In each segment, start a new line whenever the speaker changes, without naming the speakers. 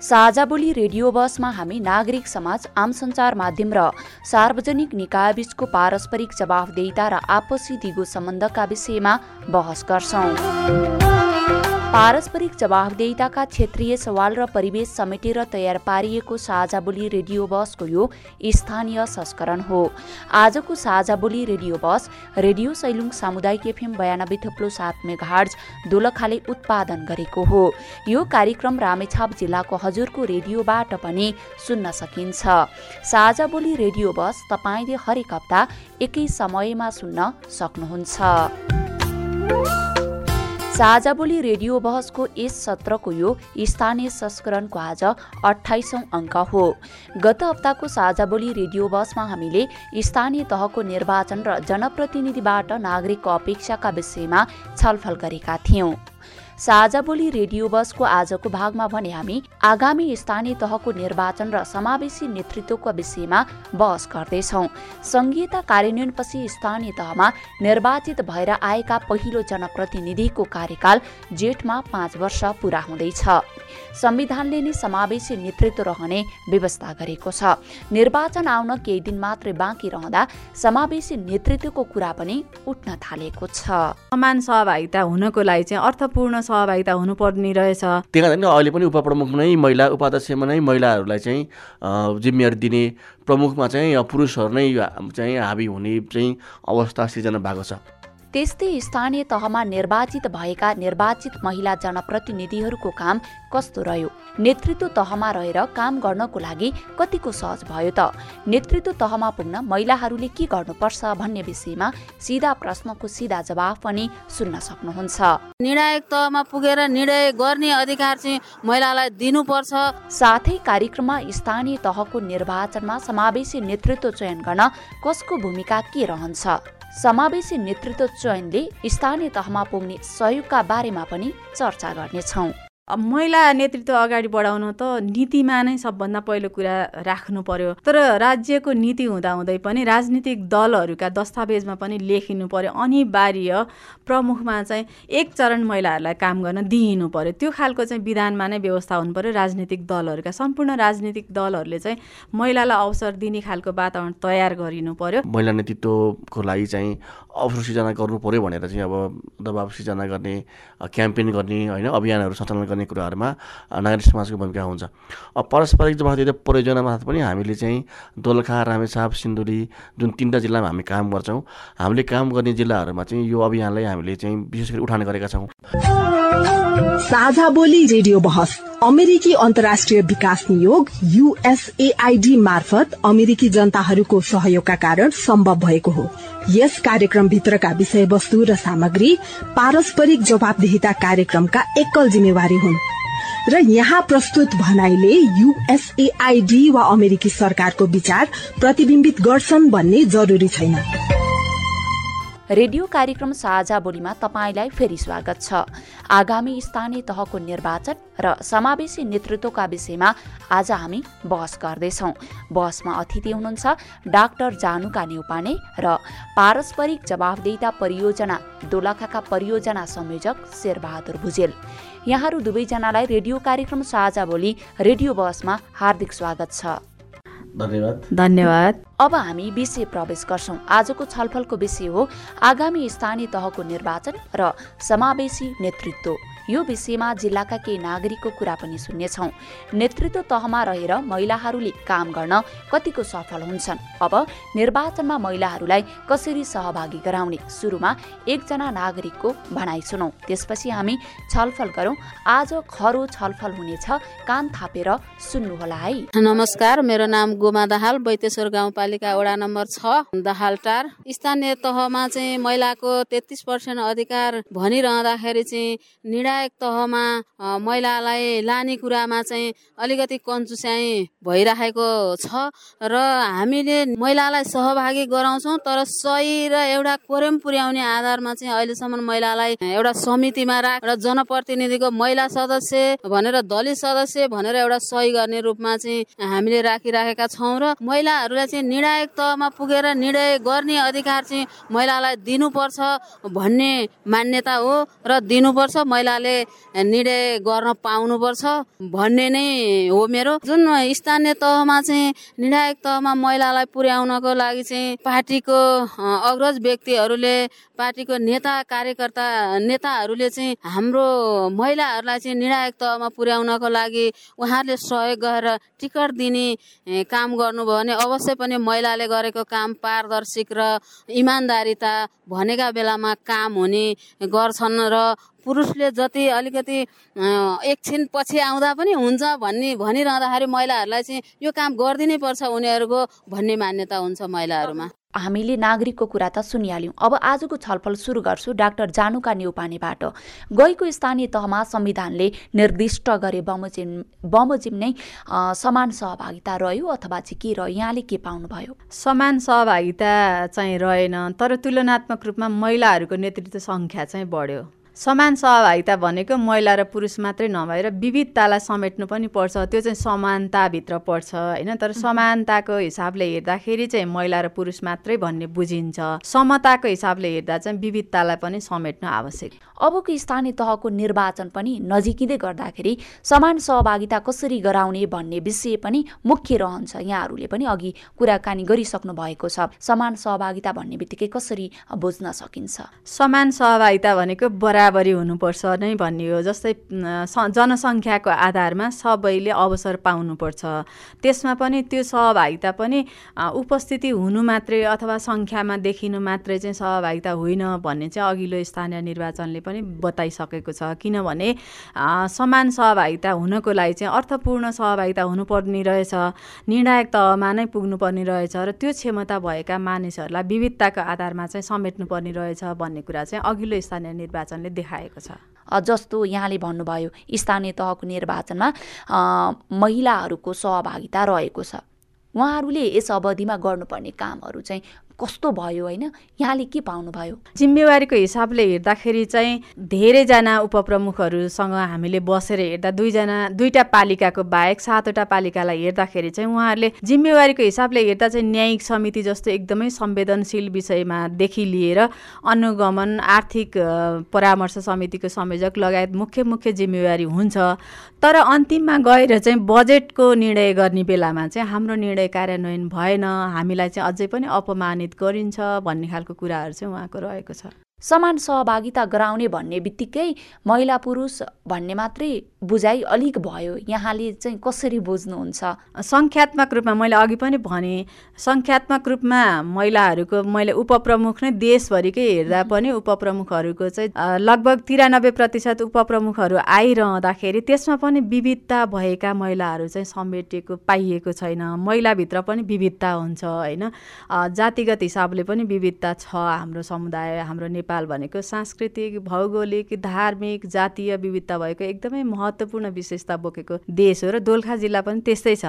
साझा बोली रेडियो बसमा हामी नागरिक समाज आम सञ्चार माध्यम र सार्वजनिक निकायबीचको पारस्परिक जवाफदेहिता र आपसी दिगो सम्बन्धका विषयमा बहस गर्छौं। पारस्परिक जवाबदेहिताका क्षेत्रीय सवाल र परिवेश समेटेर तयार पारिएको साझा बोली रेडियो बसको यो स्थानीय संस्करण हो। आजको साझा बोली रेडियो बस रेडियो सैलुङ सामुदायिक एफएम बयानब्बे थुप्लो सात मेघार्ज दोलखाले उत्पादन गरेको हो। यो कार्यक्रम रामेछाप जिल्लाको हजुरको रेडियोबाट पनि सुन्न सकिन्छ। साझा बोली रेडियो बस तपाईँले हरेक हप्ता एकै समयमा सुन्न सक्नुहुन्छ। साझा बोली रेडियो बहसको यस सत्रको यो स्थानीय संस्करणको आज अठाइसौँ अङ्क हो। गत हप्ताको साझा बोली रेडियो बसमा हामीले स्थानीय तहको निर्वाचन र जनप्रतिनिधिबाट नागरिकको अपेक्षाका विषयमा छलफल गरेका थियौँ। साझा बोली रेडियो बसको आजको भागमा भने हामी आगामी स्थानीय तहको निर्वाचन र समावेशी नेतृत्वको विषयमा बहस गर्दैछौ। संघीयता कार्यान्वयनपछि स्थानीय तहमा निर्वाचित भएर आएका पहिलो जनप्रतिनिधिको कार्यकाल जेठमा पाँच वर्ष पूरा हुँदैछ। संविधानले नै समावेशी नेतृत्व रहने व्यवस्था गरेको छ। निर्वाचन आउन केही दिन मात्रै बाँकी रहँदा समावेशी नेतृत्वको कुरा पनि उठ्न थालेको छ।
समान सहभागिता हुनको लागि चाहिँ अर्थपूर्ण सहभागिता हुनुपर्ने रहेछ।
त्यही कारण अहिले पनि उपप्रमुख नै महिला उपाध्यक्षमा नै महिलाहरूलाई चाहिँ जिम्मेवारी दिने प्रमुखमा चाहिँ पुरुषहरू नै चाहिँ हाबी हुने चाहिँ अवस्था सिर्जना भएको छ।
त्यस्तै स्थानीय तहमा निर्वाचित भएका निर्वाचित महिला जनप्रतिनिधिहरूको काम कस्तो रह्यो? नेतृत्व तहमा रहेर काम गर्नको लागि कतिको सहज भयो त? नेतृत्व तहमा पुग्न महिलाहरूले के गर्नुपर्छ भन्ने विषयमा सिधा प्रश्नको सिधा जवाफ पनि सुन्न सक्नुहुन्छ।
निर्णायक तहमा पुगेर निर्णय गर्ने अधिकार चाहिँ महिलालाई दिनुपर्छ।
साथै कार्यक्रममा स्थानीय तहको निर्वाचनमा समावेशी नेतृत्व चयन गर्न कसको भूमिका के रहन्छ? समावेशी नेतृत्व चयनले स्थानीय तहमा पुग्ने सहयोगका बारेमा पनि चर्चा गर्नेछौँ।
महिला नेतृत्व अगाडि बढाउनु त नीतिमा नै सबभन्दा पहिलो कुरा राख्नु पर्यो। तर राज्यको नीति हुँदाहुँदै पनि राजनीतिक दलहरूका दस्तावेजमा पनि लेखिनु पर्यो अनिवार्य प्रमुखमा चाहिँ एक चरण महिलाहरूलाई काम गर्न दिइनु पर्यो। त्यो खालको चाहिँ विधानमा नै व्यवस्था हुनु पर्यो राजनीतिक दलहरूका। सम्पूर्ण राजनीतिक दलहरूले चाहिँ महिलालाई अवसर दिने खालको वातावरण तयार गरिनु पर्यो।
महिला नेतृत्वको लागि चाहिँ अवसर सिर्जना गर्नु पर्यो भनेर चाहिँ अब दबाब सिर्जना गर्ने क्याम्पेन गर्ने होइन अभियानहरू सञ्चालन गर्ने कुराहरूमा नागरिक समाजको भूमिका हुन्छ। पारस्परिक जवाफदेही परियोजनामा पनि हामीले चाहिँ दोलखा रामेछाप सिन्धुली जुन तिनवटा जिल्लामा हामी काम गर्छौँ हामीले काम गर्ने जिल्लाहरूमा चाहिँ यो अभियानलाई हामीले चाहिँ विशेष गरी उठान गरेका छौँ।
साझा बोली रेडियो बहस। अमेरिकी अन्तर्राष्ट्रिय विकास नियोग युएसएआईडी मार्फत अमेरिकी जनताहरूको सहयोगका कारण सम्भव भएको हो। यस कार्यक्रमभित्रका विषयवस्तु र सामग्री पारस्परिक जवाबदेहिता कार्यक्रमका एकल जिम्मेवारी हुन्। र यहाँ प्रस्तुत भनाइले युएसएआईडी वा अमेरिकी सरकारको विचार प्रतिविम्बित गर्छन् भन्ने जरुरी छैन।
रेडियो कार्यक्रम साझा बोलीमा तपाईँलाई फेरि स्वागत छ। आगामी स्थानीय तहको निर्वाचन र समावेशी नेतृत्वका विषयमा आज हामी बहस गर्दैछौँ। बहसमा अतिथि हुनुहुन्छ डाक्टर जानुका नेउपाने र पारस्परिक जवाफदेहिता परियोजना दोलखाका परियोजना संयोजक शेरबहादुर भुजेल। यहाँहरू दुवैजनालाई रेडियो कार्यक्रम साझा बोली रेडियो बहसमा हार्दिक स्वागत छ।
धन्यवाद।
धन्यवाद।
अब हामी विषय प्रवेश गर्छौँ। आजको छलफलको विषय हो आगामी स्थानीय तहको निर्वाचन र समावेशी नेतृत्व। यो विषयमा जिल्लाका केही नागरिकको कुरा पनि सुन्नेछौँ। नेतृत्व तहमा रहेर महिलाहरूले काम गर्न कतिको सफल हुन्छन्। अब निर्वाचनमा महिलाहरूलाई कसरी सहभागी गराउने सुरुमा एकजना नागरिकको भनाइ सुनौ। त्यसपछि हामी छलफल गरौँ। आज खरो छलफल हुनेछ। कान थापेर सुन्नुहोला है।
नमस्कार मेरो नाम गोमा दाहाल बैतेश्वर गाउँपालिका वडा नम्बर छ दाहालटार स्थानीय तहमा चाहिँ महिलाको तेत्तिस पर्सेन्ट अधिकार भनिरहँदाखेरि चाहिँ निर्णय निर्णायक तहमा महिलालाई लाने कुरामा चाहिँ अलिकति कन्चुस्याइ भइराखेको छ र हामीले महिलालाई सहभागी गराउँछौँ तर सही र एउटा कोरेम पुर्याउने आधारमा चाहिँ अहिलेसम्म महिलालाई एउटा समितिमा राख र जनप्रतिनिधिको महिला सदस्य भनेर दलित सदस्य भनेर एउटा सही गर्ने रूपमा चाहिँ हामीले राखिराखेका छौँ र महिलाहरूलाई चाहिँ निर्णायक तहमा पुगेर निर्णय गर्ने अधिकार चाहिँ महिलालाई दिनुपर्छ भन्ने मान्यता हो र दिनुपर्छ महिलाले निर्णय गर्न पाउनुपर्छ भन्ने नै हो मेरो। जुन स्थानीय तहमा चाहिँ निर्णायक तहमा महिलालाई पुर्याउनको लागि चाहिँ पार्टीको अग्रज व्यक्तिहरूले पार्टीको नेता कार्यकर्ता नेताहरूले चाहिँ हाम्रो महिलाहरूलाई चाहिँ निर्णायक तहमा पुर्याउनको लागि उहाँहरूले सहयोग गरेर टिकट दिने काम गर्नुभयो भने अवश्य पनि महिलाले गरेको काम पारदर्शिक र इमान्दारिता भनेका बेलामा काम हुने गर्छन् र पुरुषले जति अलिकति एकछिन पछि आउँदा पनि हुन्छ भन्ने भनिरहँदाखेरि महिलाहरूलाई चाहिँ यो काम गरिदिनै पर्छ उनीहरूको भन्ने मान्यता हुन्छ महिलाहरूमा।
हामीले नागरिकको कुरा त सुनिहाल्यौँ। अब आजको छलफल सुरु गर्छु डाक्टर जानुका नेउपानेबाट गएको स्थानीय तहमा संविधानले निर्दिष्ट गरे बमोजिम बमोजिम नै समान सहभागिता रह्यो अथवा चाहिँ के रह्यो? यहाँले के पाउनुभयो?
समान सहभागिता चाहिँ रहेन तर तुलनात्मक रूपमा महिलाहरूको नेतृत्व सङ्ख्या चाहिँ बढ्यो। समान सहभागिता भनेको महिला र पुरुष मात्रै नभएर विविधतालाई समेट्नु पनि पर्छ। त्यो चाहिँ समानताभित्र पर्छ होइन? तर समानताको हिसाबले हेर्दाखेरि चाहिँ महिला र पुरुष मात्रै भन्ने बुझिन्छ। समताको हिसाबले हेर्दा चाहिँ विविधतालाई पनि समेट्नु आवश्यक।
अबको स्थानीय तहको निर्वाचन पनि नजिकिँदै गर्दाखेरि समान सहभागिता कसरी गराउने भन्ने विषय पनि मुख्य रहन्छ। यहाँहरूले पनि अघि कुराकानी गरिसक्नु भएको छ। समान सहभागिता भन्ने बित्तिकै कसरी बुझ्न सकिन्छ?
समान सहभागिता भनेको बरा बराबरी हुनुपर्छ नै भन्ने हो। जस्तै जनसङ्ख्याको आधारमा सबैले अवसर पाउनुपर्छ। त्यसमा पनि त्यो सहभागिता पनि उपस्थिति हुनु मात्रै अथवा सङ्ख्यामा देखिनु मात्रै चाहिँ सहभागिता होइन भन्ने चाहिँ अघिल्लो स्थानीय निर्वाचनले पनि बताइसकेको छ। किनभने समान सहभागिता हुनको लागि चाहिँ अर्थपूर्ण सहभागिता हुनुपर्ने रहेछ। निर्णायक तहमा नै पुग्नुपर्ने रहेछ र त्यो क्षमता भएका मानिसहरूलाई विविधताको आधारमा चाहिँ समेट्नुपर्ने रहेछ भन्ने कुरा चाहिँ अघिल्लो स्थानीय निर्वाचनले देखाएको छ।
जस्तो यहाँले भन्नुभयो स्थानीय तहको निर्वाचनमा महिलाहरूको सहभागिता रहेको छ। उहाँहरूले यस अवधिमा गर्नुपर्ने कामहरू चाहिँ कस्तो भयो होइन? यहाँले के पाउनुभयो
जिम्मेवारीको हिसाबले हेर्दाखेरि चाहिँ धेरैजना उपप्रमुखहरूसँग हामीले बसेर हेर्दा दुईजना दुईवटा पालिकाको बाहेक सातवटा पालिकालाई हेर्दाखेरि चाहिँ उहाँहरूले जिम्मेवारीको हिसाबले हेर्दा चाहिँ न्यायिक समिति जस्तो एकदमै संवेदनशील विषयमादेखि लिएर अनुगमन आर्थिक परामर्श समितिको संयोजक लगायत मुख्य मुख्य जिम्मेवारी हुन्छ। तर अन्तिममा गएर चाहिँ बजेटको निर्णय गर्ने बेलामा चाहिँ हाम्रो निर्णय कार्यान्वयन भएन। हामीलाई चाहिँ अझै पनि अपमानित गरिन्छ भन्ने खालको कुराहरू चाहिँ उहाँको रहेको छ।
समान सहभागिता गराउने भन्ने बित्तिकै महिला पुरुष भन्ने मात्रै बुझाइ अलिक भयो। यहाँले चाहिँ कसरी बुझ्नुहुन्छ?
सङ्ख्यात्मक रूपमा मैले अघि पनि भने सङ्ख्यात्मक रूपमा महिलाहरूको मैले उपप्रमुख नै देशभरिकै हेर्दा पनि उपप्रमुखहरूको चाहिँ लगभग तिरानब्बे प्रतिशत उपप्रमुखहरू आइरहँदाखेरि त्यसमा पनि विविधता भएका महिलाहरू चाहिँ समेटिएको पाइएको छैन। महिलाभित्र पनि विविधता हुन्छ होइन? जातिगत हिसाबले पनि विविधता छ हाम्रो समुदाय हाम्रो नेपाल भनेको सांस्कृतिक भौगोलिक धार्मिक जातीय विविधता भएको एकदमै महत्त्वपूर्ण विशेषता बोकेको देश हो र दोलखा जिल्ला पनि त्यस्तै छ।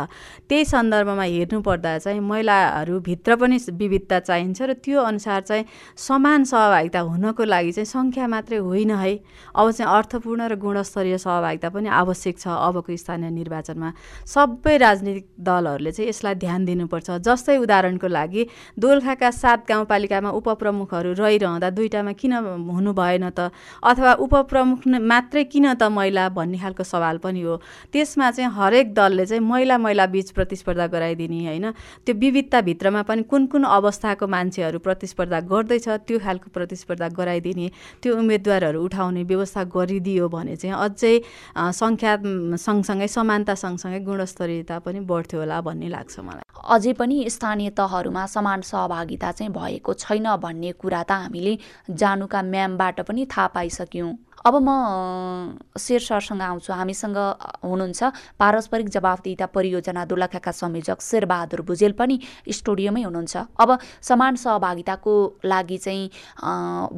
त्यही सन्दर्भमा हेर्नुपर्दा चाहिँ महिलाहरूभित्र पनि विविधता चाहिन्छ र त्यो अनुसार चाहिँ समान सहभागिता हुनको लागि चाहिँ सङ्ख्या मात्रै होइन है। अब चाहिँ अर्थपूर्ण र गुणस्तरीय सहभागिता पनि आवश्यक छ अबको स्थानीय निर्वाचनमा। सबै राजनीतिक दलहरूले चाहिँ यसलाई ध्यान दिनुपर्छ। जस्तै उदाहरणको लागि दोलखाका सात गाउँपालिकामा उपप्रमुखहरू रहिरहँदा दुईवटामा किन हुनु भएन त? अथवा उपप्रमुख मात्रै किन त महिला भन्ने खालको सवाल पनि हो। त्यसमा चाहिँ हरेक दलले चाहिँ महिला महिला बिच प्रतिस्पर्धा गराइदिने होइन? त्यो विविधताभित्रमा पनि कुन कुन अवस्थाको मान्छेहरू प्रतिस्पर्धा गर्दैछ त्यो खालको प्रतिस्पर्धा गराइदिने त्यो उम्मेदवारहरू उठाउने व्यवस्था गरिदियो भने चाहिँ अझै सङ्ख्या सँगसँगै समानता सँगसँगै गुणस्तरीयता पनि बढ्थ्यो होला भन्ने लाग्छ मलाई।
अझै पनि स्थानीय तहहरूमा समान सहभागिता चाहिँ भएको छैन भन्ने कुरा त हामीले जानुका म्यामबाट पनि थाहा पाइसक्यौँ। अब म शेर सरसँग आउँछु। हामीसँग हुनुहुन्छ पारस्परिक जवाफदिता परियोजना दोलखाका संयोजक शेरबहादुर भुजेल पनि स्टुडियोमै हुनुहुन्छ। अब समान सहभागिताको लागि चाहिँ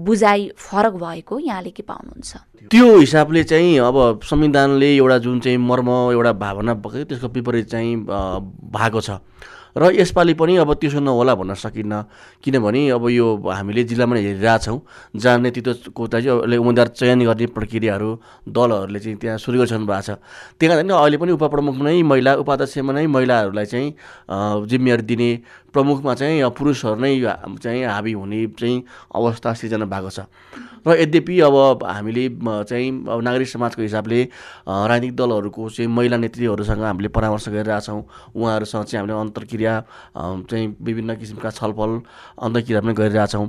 बुझाइ फरक भएको यहाँले के पाउनुहुन्छ?
त्यो हिसाबले चाहिँ अब संविधानले एउटा जुन चाहिँ मर्म एउटा भावना त्यसको विपरीत चाहिँ भएको छ। र यसपालि पनि अब त्यसो नहोला भन्न सकिन्न। किनभने अब यो हामीले जिल्लामा हेरिरहेछौँ। जहाँ नेतृत्वको चाहिँ उम्मेदवार चयन गर्ने प्रक्रियाहरू दलहरूले चाहिँ त्यहाँ सुरु गरिसक्नु भएको छ। त्यही कारण अहिले पनि उपप्रमुख नै महिला उपाध्यक्षमा नै महिलाहरूलाई चाहिँ जिम्मेवारी दिने प्रमुखमा चाहिँ पुरुषहरू नै चाहिँ हाबी हुने चाहिँ अवस्था सिर्जना भएको छ। र यद्यपि अब हामीले चाहिँ अब नागरिक समाजको हिसाबले राजनीतिक दलहरूको चाहिँ महिला नेतृत्वहरूसँग हामीले परामर्श गरिरहेछौँ उहाँहरूसँग चाहिँ हामीले अन्तर्क्रिया चाहिँ विभिन्न किसिमका छलफल अन्तर्क्रिया पनि गरिरहेछौँ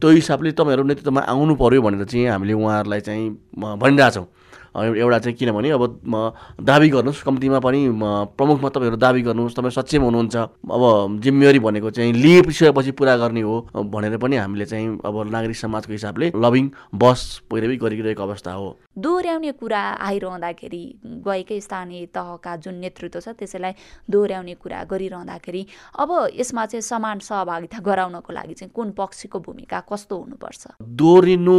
त्यो हिसाबले तपाईँहरू नेतृत्वमा आउनु पऱ्यो भनेर चाहिँ हामीले उहाँहरूलाई चाहिँ भनिरहेछौँ एउटा चाहिँ किनभने अब दाबी गर्नुहोस् कम्तीमा पनि प्रमुखमा तपाईँहरू दाबी गर्नुहोस् तपाईँ सक्षम हुनुहुन्छ। अब जिम्मेवारी भनेको चाहिँ लिएपछि पुरा गर्ने हो भनेर पनि हामीले चाहिँ अब नागरिक समाजको हिसाबले लभिङ बस पैरवी गरिरहेको अवस्था हो।
दोहोऱ्याउने कुरा आइरहँदाखेरि गएकै स्थानीय तहका जुन नेतृत्व छ त्यसैलाई दोहोऱ्याउने कुरा गरिरहँदाखेरि अब यसमा चाहिँ समान सहभागिता गराउनको लागि चाहिँ कुन पक्षको भूमिका कस्तो हुनुपर्छ?
दोहोरिनु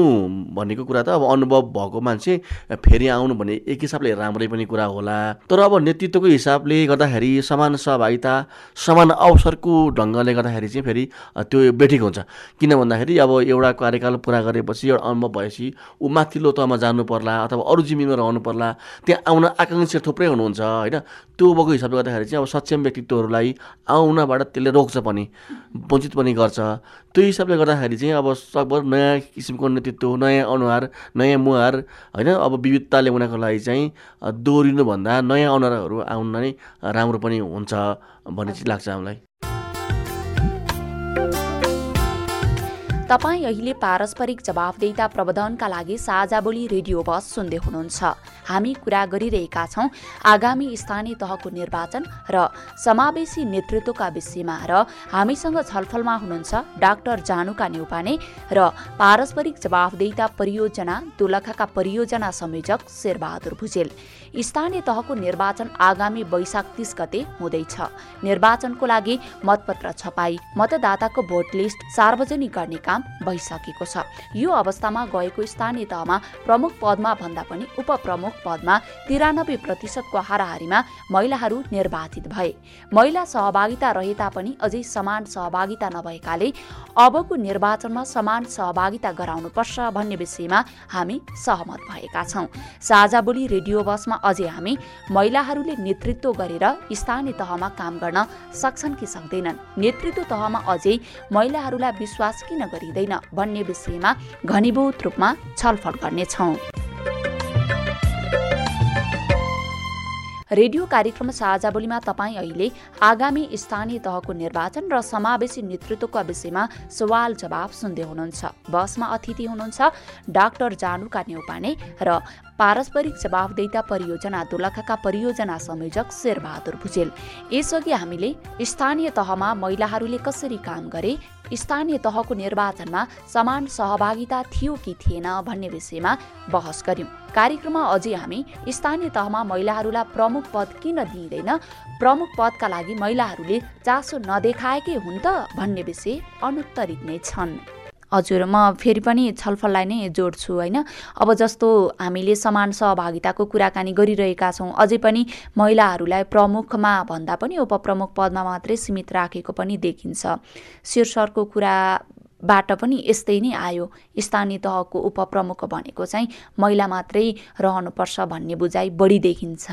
भनेको कुरा त अब अनुभव भएको मान्छे फेरि फेरि आउनु भने एक हिसाबले राम्रै पनि कुरा होला। तर अब नेतृत्वको हिसाबले गर्दाखेरि समान सहभागिता समान अवसरको ढङ्गले गर्दाखेरि चाहिँ फेरि त्यो बेठिक हुन्छ। किन भन्दाखेरि अब एउटा कार्यकाल पुरा गरेपछि एउटा अनुभव भएपछि ऊ माथिल्लो तहमा जानु पर्ला अथवा अरू जिम्मेमा रहनु पर्ला त्यहाँ आउन आकाङ्क्षा थुप्रै हुनुहुन्छ होइन? त्यो भएको हिसाबले गर्दाखेरि चाहिँ अब सक्षम व्यक्तित्वहरूलाई आउनबाट त्यसले रोक्छ पनि वञ्चित पनि गर्छ। त्यो हिसाबले गर्दाखेरि चाहिँ अब सकभर नयाँ किसिमको नेतृत्व नयाँ अनुहार नयाँ मुहार होइन? अब विविधता ल्याउनको लागि चाहिँ दोहोरिनुभन्दा नयाँ अनुहारहरू आउन नै राम्रो पनि हुन्छ भन्ने चाहिँ लाग्छ हामीलाई।
तपाईँ अहिले पारस्परिक जवाफदेता प्रबन्धनका लागि साझा बोली रेडियो बस सुन्दै हुनुहुन्छ। हामी कुरा गरिरहेका छौँ आगामी स्थानीय तहको निर्वाचन र समावेशी नेतृत्वका विषयमा र हामीसँग छलफलमा हुनुहुन्छ डाक्टर जानुका नेउपाने र पारस्परिक जवाफदेता परियोजना दोलखाका परियोजना संयोजक शेरबहादुर भुजेल। स्थानीय तहको निर्वाचन आगामी वैशाख तीस गते हुँदैछ। निर्वाचनको लागि मतपत्र छपाई मतदाताको भोट लिस्ट सार्वजनिक गर्ने काम भइसकेको छ। यो अवस्थामा गएको स्थानीय तहमा प्रमुख पदमा भन्दा पनि उपप्रमुख पदमा तिरानब्बे प्रतिशतको हाराहारीमा महिलाहरू निर्वाचित भए। महिला सहभागिता रहे तापनि अझै समान सहभागिता नभएकाले अबको निर्वाचनमा समान सहभागिता गराउनुपर्छ भन्ने विषयमा हामी सहमत भएका छौँ। साझा बोली रेडियो बसमा अझै हामी महिलाहरूले नेतृत्व गरेर स्थानीय तहमा काम गर्न सक्छन् कि सक्दैनन्? नेतृत्व तहमा अझै महिलाहरूलाई विश्वास किन गरिँदैन भन्ने विषयमा घनीभूत रूपमा छलफल गर्नेछौँ। रेडियो कार्यक्रम साझा बोलीमा तपाईँ अहिले आगामी स्थानीय तहको निर्वाचन र समावेशी नेतृत्वका विषयमा सवाल जवाब सुन्दै हुनुहुन्छ। बसमा अतिथि हुनुहुन्छ डाक्टर जानुका नेउपाने र पारस्परिक जवाबदेता परियोजना दोलखाका परियोजना संयोजक शेरबहादुर भुजेल। यसअघि हामीले स्थानीय तहमा महिलाहरूले कसरी काम गरे स्थानीय तहको निर्वाचनमा समान सहभागिता थियो कि थिएन भन्ने विषयमा बहस गर्यौं कार्यक्रममा अझै हामी स्थानीय तहमा महिलाहरूलाई प्रमुख पद किन दिइँदैन प्रमुख पदका लागि महिलाहरूले चासो नदेखाएकै हुन् त भन्ने विषय अनुत्तरित नै छन्। हजुर म फेरि पनि छलफललाई नै जोड्छु होइन? अब जस्तो हामीले समान सहभागिताको कुराकानी गरिरहेका छौँ अझै पनि महिलाहरूलाई प्रमुखमा भन्दा पनि उपप्रमुख पदमा मात्रै सीमित राखेको पनि देखिन्छ। शीर्षको कुरा बाट पनि यस्तै नै आयो। स्थानीय तहको उपप्रमुख भनेको चाहिँ महिला मात्रै रहनुपर्छ भन्ने बुझाइ बढी देखिन्छ।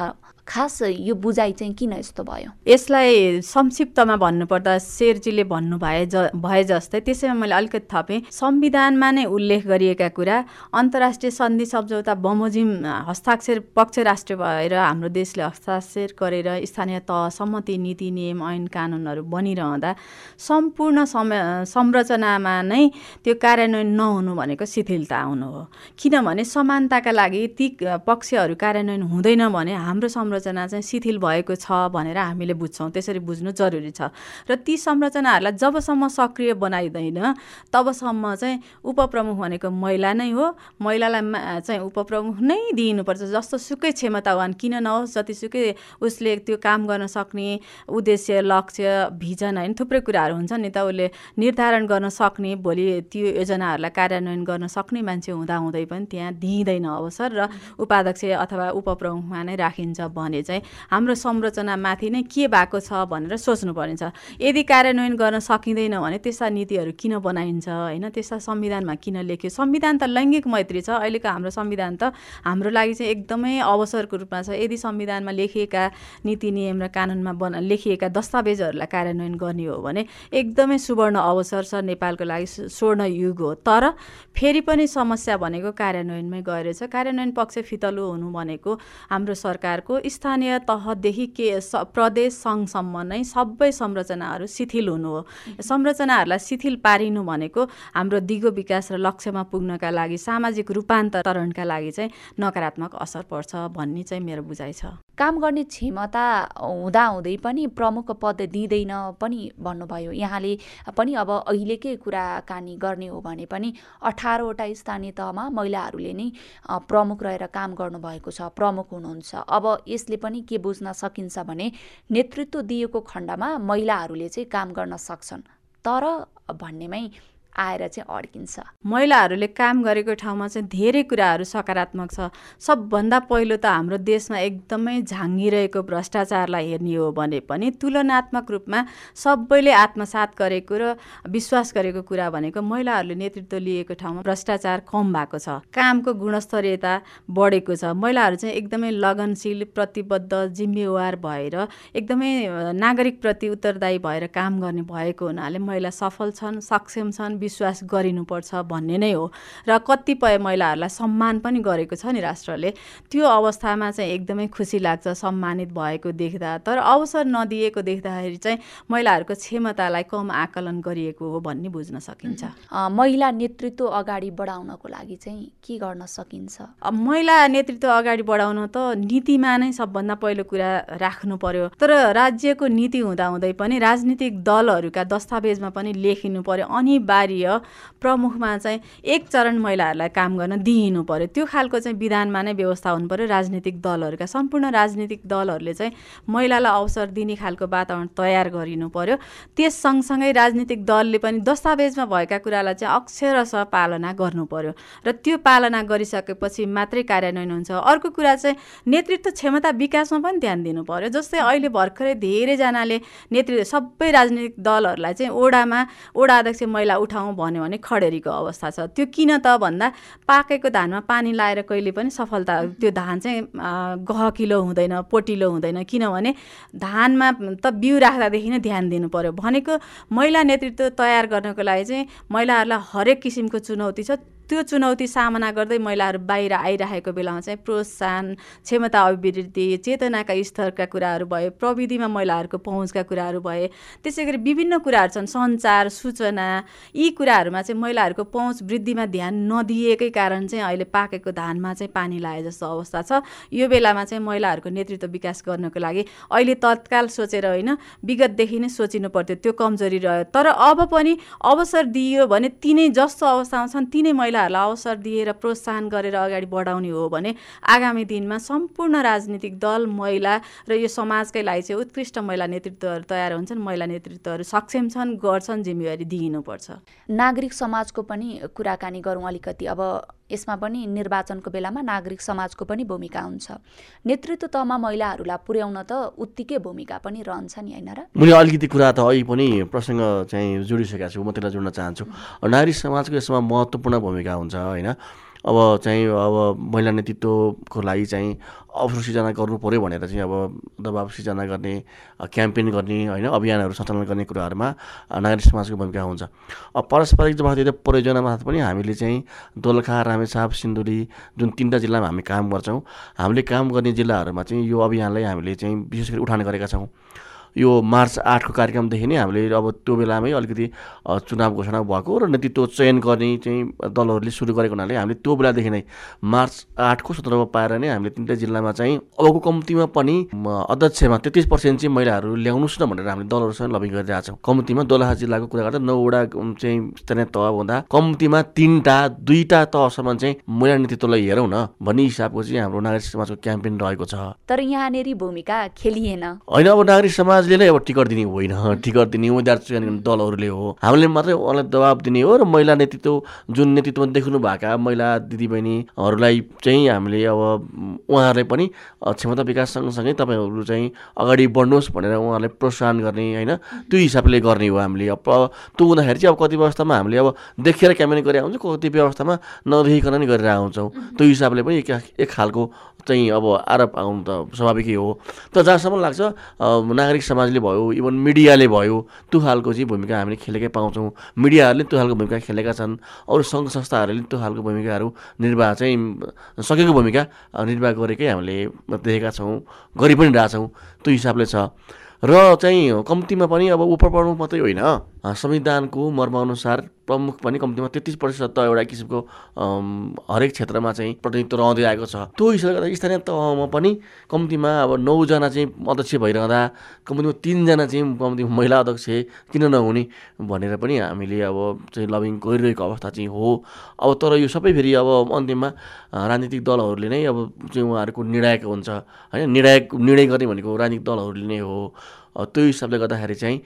खास यो बुझाइ चाहिँ किन यस्तो भयो?
यसलाई संक्षिप्तमा भन्नुपर्दा शेरजीले भन्नु भए ज भए जस्तै त्यसैमा मैले अलिकति थपेँ। संविधानमा नै उल्लेख गरिएका कुरा अन्तर्राष्ट्रिय सन्धि सम्झौता बमोजिम हस्ताक्षर पक्ष राष्ट्र भएर हाम्रो देशले हस्ताक्षर गरेर स्थानीय तह सम्मति नीति नियम ऐन कानुनहरू बनिरहँदा सम्पूर्ण सम संरचनामा नै त्यो कार्यान्वयन नहुनु भनेको शिथिलता आउनु हो। किनभने समानताका लागि ती पक्षहरू कार्यान्वयन हुँदैन भने हाम्रो संरचना चाहिँ शिथिल भएको छ भनेर हामीले बुझ्छौँ। त्यसरी बुझ्नु जरुरी छ। र ती संरचनाहरूलाई जबसम्म सक्रिय बनाइँदैन तबसम्म चाहिँ उपप्रमुख भनेको महिला नै हो। महिलालाई चाहिँ उपप्रमुख नै दिइनुपर्छ। जस्तो सुकै क्षमतावान किन नहोस् जतिसुकै उसले त्यो काम गर्न सक्ने उद्देश्य लक्ष्य भिजन होइन थुप्रै कुराहरू हुन्छ नि त उसले निर्धारण गर्न सक्ने भोलि त्यो योजनाहरूलाई कार्यान्वयन गर्न सक्ने मान्छे हुँदाहुँदै पनि त्यहाँ दिइँदैन अवसर र उपाध्यक्ष अथवा उपप्रमुखमा नै राखिन्छ भने चाहिँ हाम्रो संरचनामाथि नै के भएको छ भनेर सोच्नु पर्नेछ यदि कार्यान्वयन गर्न सकिँदैन भने त्यस्ता नीतिहरू किन बनाइन्छ? होइन त्यस्ता संविधानमा किन लेख्यो? संविधान त लैङ्गिक मैत्री छ अहिलेको हाम्रो संविधान त हाम्रो लागि चाहिँ एकदमै अवसरको रूपमा छ। यदि संविधानमा लेखिएका नीति नियम र कानुनमा बना लेखिएका दस्तावेजहरूलाई कार्यान्वयन गर्ने हो भने एकदमै सुवर्ण अवसर छ नेपालको लागि स्वर्ण युग हो। तर फेरि पनि समस्या भनेको कार्यान्वयनमै गएर छ। कार्यान्वयन पक्ष फितलो हुनु भनेको हाम्रो सरकारको स्थानीय तहदेखि के प्रदेश सङ्घसम्म नै सबै संरचनाहरू शिथिल हुनु हो। संरचनाहरूलाई शिथिल पारिनु भनेको हाम्रो दिगो विकास र लक्ष्यमा पुग्नका लागि सामाजिक रूपान्तरणका लागि चाहिँ नकारात्मक असर पर्छ भन्ने चाहिँ मेरो बुझाइ छ।
काम गर्ने क्षमता हुँदाहुँदै पनि प्रमुख पद दिँदैन पनि भन्नुभयो। यहाँले पनि अब अहिलेकै कुराकानी गर्ने हो भने पनि अठारवटा स्थानीय तहमा महिलाहरूले नै प्रमुख रहेर काम गर्नुभएको छ प्रमुख हुनुहुन्छ। अब यसले पनि के बुझ्न सकिन्छ भने नेतृत्व दिएको खण्डमा महिलाहरूले चाहिँ काम गर्न सक्छन्। तर भन्नेमै आएर चाहिँ अड्किन्छ।
महिलाहरूले काम गरेको ठाउँमा चाहिँ धेरै कुराहरू सकारात्मक छ। सबभन्दा पहिलो त हाम्रो देशमा एकदमै झाँगिरहेको भ्रष्टाचारलाई हेर्ने हो भने पनि तुलनात्मक रूपमा सबैले आत्मसात गरेको र विश्वास गरेको कुरा भनेको महिलाहरूले नेतृत्व लिएको ठाउँमा भ्रष्टाचार कम भएको छ। कामको गुणस्तरीयता बढेको छ। महिलाहरू चाहिँ एकदमै लगनशील प्रतिबद्ध जिम्मेवार भएर एकदमै नागरिकप्रति उत्तरदायी भएर काम गर्ने भएको हुनाले महिला सफल छन् सक्षम छन् विश्वास गरिनुपर्छ भन्ने नै हो। र कतिपय महिलाहरूलाई सम्मान पनि गरेको छ नि राष्ट्रले। त्यो अवस्थामा चाहिँ एकदमै खुसी लाग्छ सम्मानित भएको देख्दा। तर अवसर नदिएको देख्दाखेरि चाहिँ महिलाहरूको क्षमतालाई कम आकलन गरिएको हो भन्ने बुझ्न सकिन्छ।
महिला नेतृत्व अगाडि बढाउनको लागि चाहिँ के गर्न सकिन्छ?
महिला नेतृत्व अगाडि बढाउन त नीतिमा नै सबभन्दा पहिलो कुरा राख्नु पर्यो। तर राज्यको नीति हुँदाहुँदै पनि राजनीतिक दलहरूका दस्तावेजमा पनि लेखिनु पर्यो। अनिवार्य स्तरीय प्रमुखमा चाहिँ एक चरण महिलाहरूलाई काम गर्न दिइनु पर्यो। त्यो खालको चाहिँ विधानमा नै व्यवस्था हुनु पर्यो राजनीतिक दलहरूका। सम्पूर्ण राजनीतिक दलहरूले चाहिँ महिलालाई अवसर दिने खालको वातावरण तयार गरिनु पर्यो। त्यस सँगसँगै राजनीतिक दलले पनि दस्तावेजमा भएका कुरालाई चाहिँ अक्षरश पालना गर्नु पर्यो। र त्यो पालना गरिसकेपछि मात्रै कार्यान्वयन हुन्छ। अर्को कुरा चाहिँ नेतृत्व क्षमता विकासमा पनि ध्यान दिनु पर्यो। जस्तै अहिले भर्खरै धेरैजनाले नेतृत्व सबै राजनीतिक दलहरूलाई चाहिँ ओडामा ओडा अध्यक्ष महिला उठाउनु ठाउँ भन्यो भने खडेरीको अवस्था छ। त्यो किन त भन्दा पाकेको धानमा पानी लाएर कहिले पनि सफलता त्यो धान चाहिँ गहकिलो हुँदैन पोटिलो हुँदैन। किनभने धानमा त बिउ राख्दादेखि नै ध्यान दिनु पर्यो। भनेको महिला नेतृत्व तयार गर्नको लागि चाहिँ महिलाहरूलाई हरेक किसिमको चुनौती छ। त्यो चुनौती सामना गर्दै महिलाहरू बाहिर आइरहेको बेलामा चाहिँ प्रोत्साहन क्षमता अभिवृद्धि चेतनाका स्तरका कुराहरू भए प्रविधिमा महिलाहरूको पहुँचका कुराहरू भए त्यसै गरी विभिन्न कुराहरू छन् सञ्चार सूचना यी कुराहरूमा चाहिँ महिलाहरूको पहुँच वृद्धिमा ध्यान नदिएकै कारण चाहिँ अहिले पाकेको धानमा चाहिँ पानी लाए जस्तो अवस्था छ। यो बेलामा चाहिँ महिलाहरूको नेतृत्व विकास गर्नको लागि अहिले तत्काल सोचेर होइन विगतदेखि नै सोचिनु पर्थ्यो त्यो कमजोरी रह्यो। तर अब पनि अवसर दिइयो भने तिनै जस्तो अवस्थामा छन् तिनै महिला महिलाहरूलाई अवसर दिएर प्रोत्साहन गरेर अगाडि बढाउने हो भने आगामी दिनमा सम्पूर्ण राजनीतिक दल महिला र यो समाजकै लागि चाहिँ उत्कृष्ट महिला नेतृत्वहरू तयार हुन्छन् महिला नेतृत्वहरू सक्षम छन् गर्छन् जिम्मेवारी दिइनुपर्छ।
नागरिक समाजको पनि कुराकानी गरौँ अलिकति। अब यसमा पनि निर्वाचनको बेलामा नागरिक समाजको पनि भूमिका हुन्छ। नेतृत्व तहमा महिलाहरूलाई पुर्याउन त उत्तिकै भूमिका पनि रहन्छ नि होइन र?
मैले अलिकति कुरा त अहिले पनि प्रसङ्ग चाहिँ जोडिसकेको छु म त्यसलाई जोड्न चाहन्छु। नागरिक समाजको यसमा महत्त्वपूर्ण भूमिका हुन्छ होइन? अब चाहिँ अब महिला नेतृत्वको लागि चाहिँ अवसर सिर्जना गर्नु पऱ्यो भनेर चाहिँ अब दबाब सिर्जना गर्ने क्याम्पेन गर्ने होइन अभियानहरू सञ्चालन गर्ने कुराहरूमा नागरिक समाजको भूमिका हुन्छ। अब पारस्परिक जवाबदेही परियोजनामा पनि हामीले चाहिँ दोलखा रामेछाप सिन्धुली जुन तिनवटा जिल्लामा हामी काम गर्छौँ हामीले काम गर्ने जिल्लाहरूमा चाहिँ यो अभियानलाई हामीले चाहिँ विशेष गरी उठान गरेका छौँ। यो मार्च आठको कार्यक्रमदेखि नै हामीले अब त्यो बेलामै अलिकति चुनाव घोषणा भएको र नेतृत्व चयन गर्ने चाहिँ दलहरूले सुरु गरेको हुनाले हामीले त्यो बेलादेखि नै मार्च आठको सन्दर्भ पाएर नै हामीले तिनवटा जिल्लामा चाहिँ अबको कम्तीमा पनि अध्यक्षमा तेत्तिस पर्सेन्ट चाहिँ महिलाहरू ल्याउनुहोस् न भनेर हामीले दलहरूसँग लबिङ गरिरहेको छौँ। कम्तीमा दोलहा जिल्लाको कुरा गर्दा नौवटा चाहिँ स्थानीय तह हुँदा कम्तीमा तिनवटा दुईवटा तहसम्म चाहिँ महिला नेतृत्वलाई हेरौँ न भन्ने हिसाबको चाहिँ हाम्रो नागरिक समाजको क्याम्पेन रहेको छ।
तर यहाँनिर भूमिका खेलिएन।
होइन अब नागरिक समाजले नै अब टिकट दिने होइन। टिकट दिने उम्मेद्वार चयन गर्ने दलहरूले हो। हामीले मात्रै उहाँलाई दबाब दिने हो र महिला नेतृत्व जुन नेतृत्वमा देख्नु भएका महिला दिदीबहिनीहरूलाई चाहिँ हामीले अब उहाँहरूलाई पनि क्षमता विकास सँगसँगै तपाईँहरू चाहिँ अगाडि बढ्नुहोस् भनेर उहाँहरूलाई प्रोत्साहन गर्ने होइन। त्यो हिसाबले गर्ने हो हामीले। अब त्यो हुँदाखेरि चाहिँ अब कति अवस्थामा हामीले अब देखेर क्याम्पेन गरेर हुन्छ कति अवस्थामा नदेखिकन नै गरेर आउँछौँ त्यो हिसाबले पनि एक खालको चाहिँ अब आरोप आउनु त स्वाभाविकै हो। तर जहाँसम्म लाग्छ नागरिक समाजले भयो इभन मिडियाले भयो त्यो खालको चाहिँ भूमिका हामीले खेलेकै पाउँछौँ। मिडियाहरूले त्यो खालको भूमिका खेलेका छन्। अरू सङ्घ संस्थाहरूले त्यो खालको भूमिकाहरू निर्वाह चाहिँ सकेको भूमिका निर्वाह गरेकै हामीले देखेका छौँ गरि पनि रहेछौँ त्यो हिसाबले छ। र चाहिँ कम्तीमा पनि अब उप मात्रै होइन। संविधानको मर्मअनुसार प्रमुख पनि कम्तीमा तेत्तिस प्रतिशत त एउटा किसिमको हरेक क्षेत्रमा चाहिँ प्रतिनिधित्व रहँदै आएको छ। त्यो हिसाबले गर्दा स्थानीय तहमा पनि कम्तीमा अब नौजना चाहिँ अध्यक्ष भइरहँदा कम्तीमा तिनजना चाहिँ कम्ती महिला अध्यक्ष किन नहुने भनेर पनि हामीले अब चाहिँ लबिङ गरिरहेको अवस्था चाहिँ हो। अब तर यो सबै फेरि अब अन्तिममा राजनीतिक दलहरूले नै अब चाहिँ उहाँहरूको निर्णायक हुन्छ। होइन निर्णायक निर्णय गर्ने भनेको राजनीतिक दलहरूले नै हो। त्यो हिसाबले गर्दाखेरि चाहिँ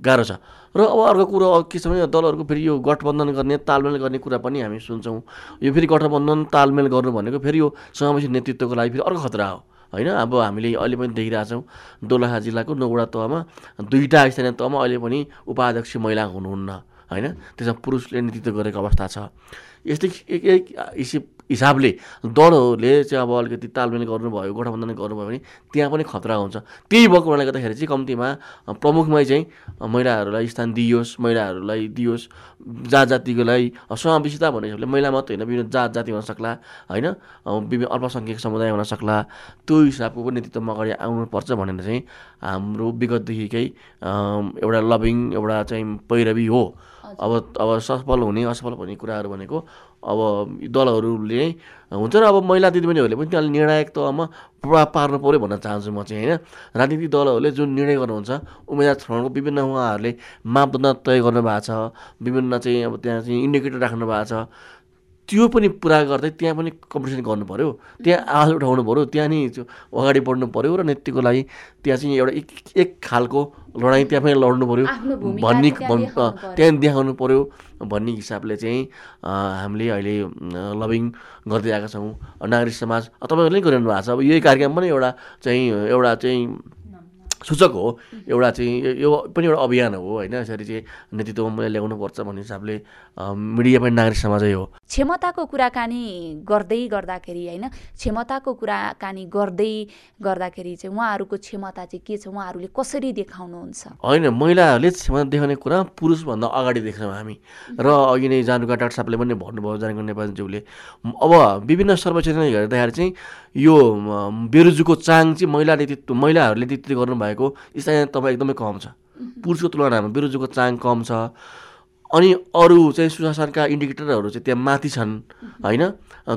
गाह्रो छ। र अब अर्को कुरो के छ भने दलहरूको फेरि यो गठबन्धन गर्ने तालमेल गर्ने कुरा पनि हामी सुन्छौँ। यो फेरि गठबन्धन तालमेल गर्नु भनेको फेरि यो समावेशी नेतृत्वको लागि फेरि अर्को खतरा हो। होइन? अब हामीले अहिले पनि देखिरहेछौँ दोलखा जिल्लाको नौवटा तहमा दुईवटा स्थानीय तहमा अहिले पनि उपाध्यक्ष महिला हुनुहुन्न। होइन? त्यसमा पुरुषले नेतृत्व गरेको अवस्था छ। यस्तै एक एक हिसाबले दलहरूले चाहिँ अब अलिकति तालमेल गर्नुभयो गठबन्धन गर्नुभयो भने त्यहाँ पनि खतरा हुन्छ। त्यही भएको हुनाले गर्दाखेरि चाहिँ कम्तीमा प्रमुखमै चाहिँ महिलाहरूलाई स्थान दियोस् महिलाहरूलाई दियोस् जात जातिको लागि समावेशिता भन्ने हिसाबले महिला मात्रै होइन विभिन्न जात जाति हुनसक्ला होइन? विभिन्न अल्पसङ्ख्यक समुदाय हुनसक्ला त्यो हिसाबको पनि नेतृत्वमा अगाडि आउनुपर्छ भनेर चाहिँ हाम्रो विगतदेखिकै एउटा लभिङ एउटा चाहिँ पैरवी हो। अब अब सफल हुने असफल हुने कुराहरू भनेको अब दलहरूले हुन्छ र अब महिला दिदीबहिनीहरूले पनि त्यहाँले निर्णायक तहमा प्रभाव पार्नु पऱ्यो भन्न चाहन्छु म चाहिँ होइन? राजनीतिक दलहरूले जुन निर्णय गर्नुहुन्छ उम्मेदवार छनौटको विभिन्न उहाँहरूले मापदण्ड तय गर्नु भएको छ विभिन्न चाहिँ अब त्यहाँ चाहिँ इन्डिकेटर राख्नु भएको छ त्यो पनि पुरा गर्दै त्यहाँ पनि कम्पिटिसन गर्नु पऱ्यो त्यहाँ आवाज उठाउनु पऱ्यो त्यहाँ नि अगाडि बढ्नु पऱ्यो र नेतृत्वको लागि त्यहाँ चाहिँ एउटा एक एक खालको लडाइँ त्यहाँ पनि लड्नु पऱ्यो भन्ने त्यहाँ देखाउनु पऱ्यो भन्ने हिसाबले चाहिँ हामीले अहिले लभिङ गर्दै आएका छौँ। नागरिक समाज तपाईँहरूले पनि गरिरहनु भएको छ। अब यही कार्यक्रम पनि एउटा चाहिँ एउटा चाहिँ सूचक हो। एउटा चाहिँ यो पनि एउटा अभियान हो होइन? यसरी चाहिँ नेतृत्वमा मैले ल्याउनुपर्छ भन्ने हिसाबले मिडिया पनि नागरिक समाजै हो।
क्षमताको कुराकानी गर्दै गर्दाखेरि होइन? क्षमताको कुराकानी गर्दै गर्दाखेरि चाहिँ उहाँहरूको क्षमता चाहिँ के छ? उहाँहरूले कसरी देखाउनुहुन्छ?
होइन महिलाहरूले क्षमता देखाउने कुरा पुरुषभन्दा अगाडि देख्छौँ हामी। र अघि नै जानुका डाक्टर साहबले पनि भन्नुभयो जानुका नेपालज्यूले अब विभिन्न सर्वेक्षण हेर्दाखेरि चाहिँ यो बेरुजुको चाङ चाहिँ महिला नेतृत्व महिलाहरूले नेतृत्व गर्नुभएको स्थानीय तपाईँ एकदमै कम छ। पुरुषको तुलनामा बेरुजुको चाङ कम छ। अनि अरू चाहिँ सुशासनका इन्डिकेटरहरू चाहिँ त्यहाँ माथि छन् होइन?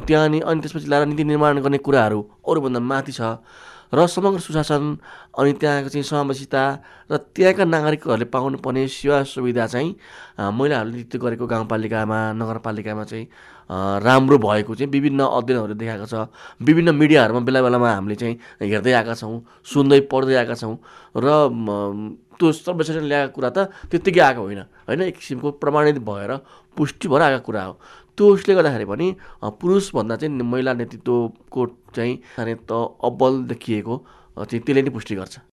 त्यहाँ अनि त्यसपछि ल्याएर नीति निर्माण गर्ने कुराहरू अरूभन्दा माथि छ। र समग्र सुशासन अनि त्यहाँको चाहिँ समावेशिता र त्यहाँका नागरिकहरूले पाउनुपर्ने सेवा सुविधा चाहिँ महिलाहरूले नेतृत्व गरेको गाउँपालिकामा नगरपालिकामा चाहिँ राम्रो भएको चाहिँ विभिन्न अध्ययनहरू देखाएको छ। विभिन्न मिडियाहरूमा बेला बेलामा हामीले चाहिँ हेर्दै आएका छौँ सुन्दै पढ्दै आएका छौँ र त्यो सर्वेक्षण ल्याएको कुरा त त्यत्तिकै आएको होइन। होइन एक किसिमको प्रमाणित भएर पुष्टि भएर आएको कुरा हो। त्यो उसले गर्दाखेरि पनि पुरुषभन्दा चाहिँ महिला नेतृत्वको चाहिँ त अब्बल देखिएको चाहिँ त्यसले नै पुष्टि गर्छ।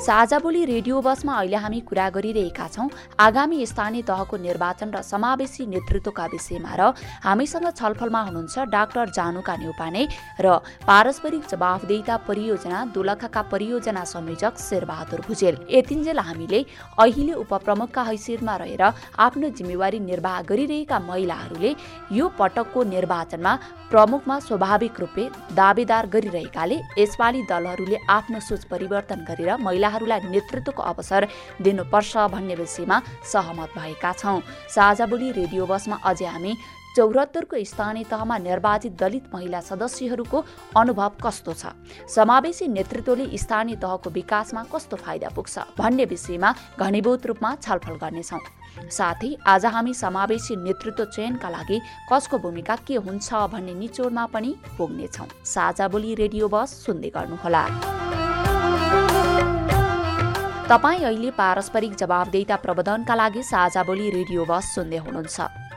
साझा बोली रेडियो बसमा अहिले हामी कुरा गरिरहेका छौँ आगामी स्थानीय तहको निर्वाचन र समावेशी नेतृत्वका विषयमा र हामीसँग छलफलमा हुनुहुन्छ डाक्टर जानुका न्यौपाने र पारस्परिक जवाफदेहिता परियोजना दोलखाका परियोजना संयोजक शेरबहादुर भुजेल। यतिन्जेल हामीले अहिले उपप्रमुखका हैसियतमा रहेर आफ्नो जिम्मेवारी निर्वाह गरिरहेका महिलाहरूले यो पटकको निर्वाचनमा प्रमुखमा स्वाभाविक रूपले दावेदार गरिरहेकाले यसपालि दलहरूले आफ्नो सोच परिवर्तन गरेर महिलाहरूलाई नेतृत्वको अवसर दिनुपर्छ भन्ने विषयमा सहमत भएका छौँ। साझा बोली रेडियो बसमा अझै हामी चौहत्तरको स्थानीय तहमा निर्वाचित दलित महिला सदस्यहरूको अनुभव कस्तो छ? समावेशी नेतृत्वले स्थानीय तहको विकासमा कस्तो फाइदा पुग्छ भन्ने विषयमा घनीभूत रूपमा छलफल गर्नेछौँ। साथै आज हामी समावेशी नेतृत्व चयनका लागि कसको भूमिका के हुन्छ भन्ने निचोडमा पनि पुग्नेछौँ। साझा बोली रेडियो बस सुन्दै गर्नुहोला। तपाईँ अहिले पारस्परिक जवाबदेता प्रबन्धनका लागि साझा बोली रेडियो बस सुन्दै हुनुहुन्छ।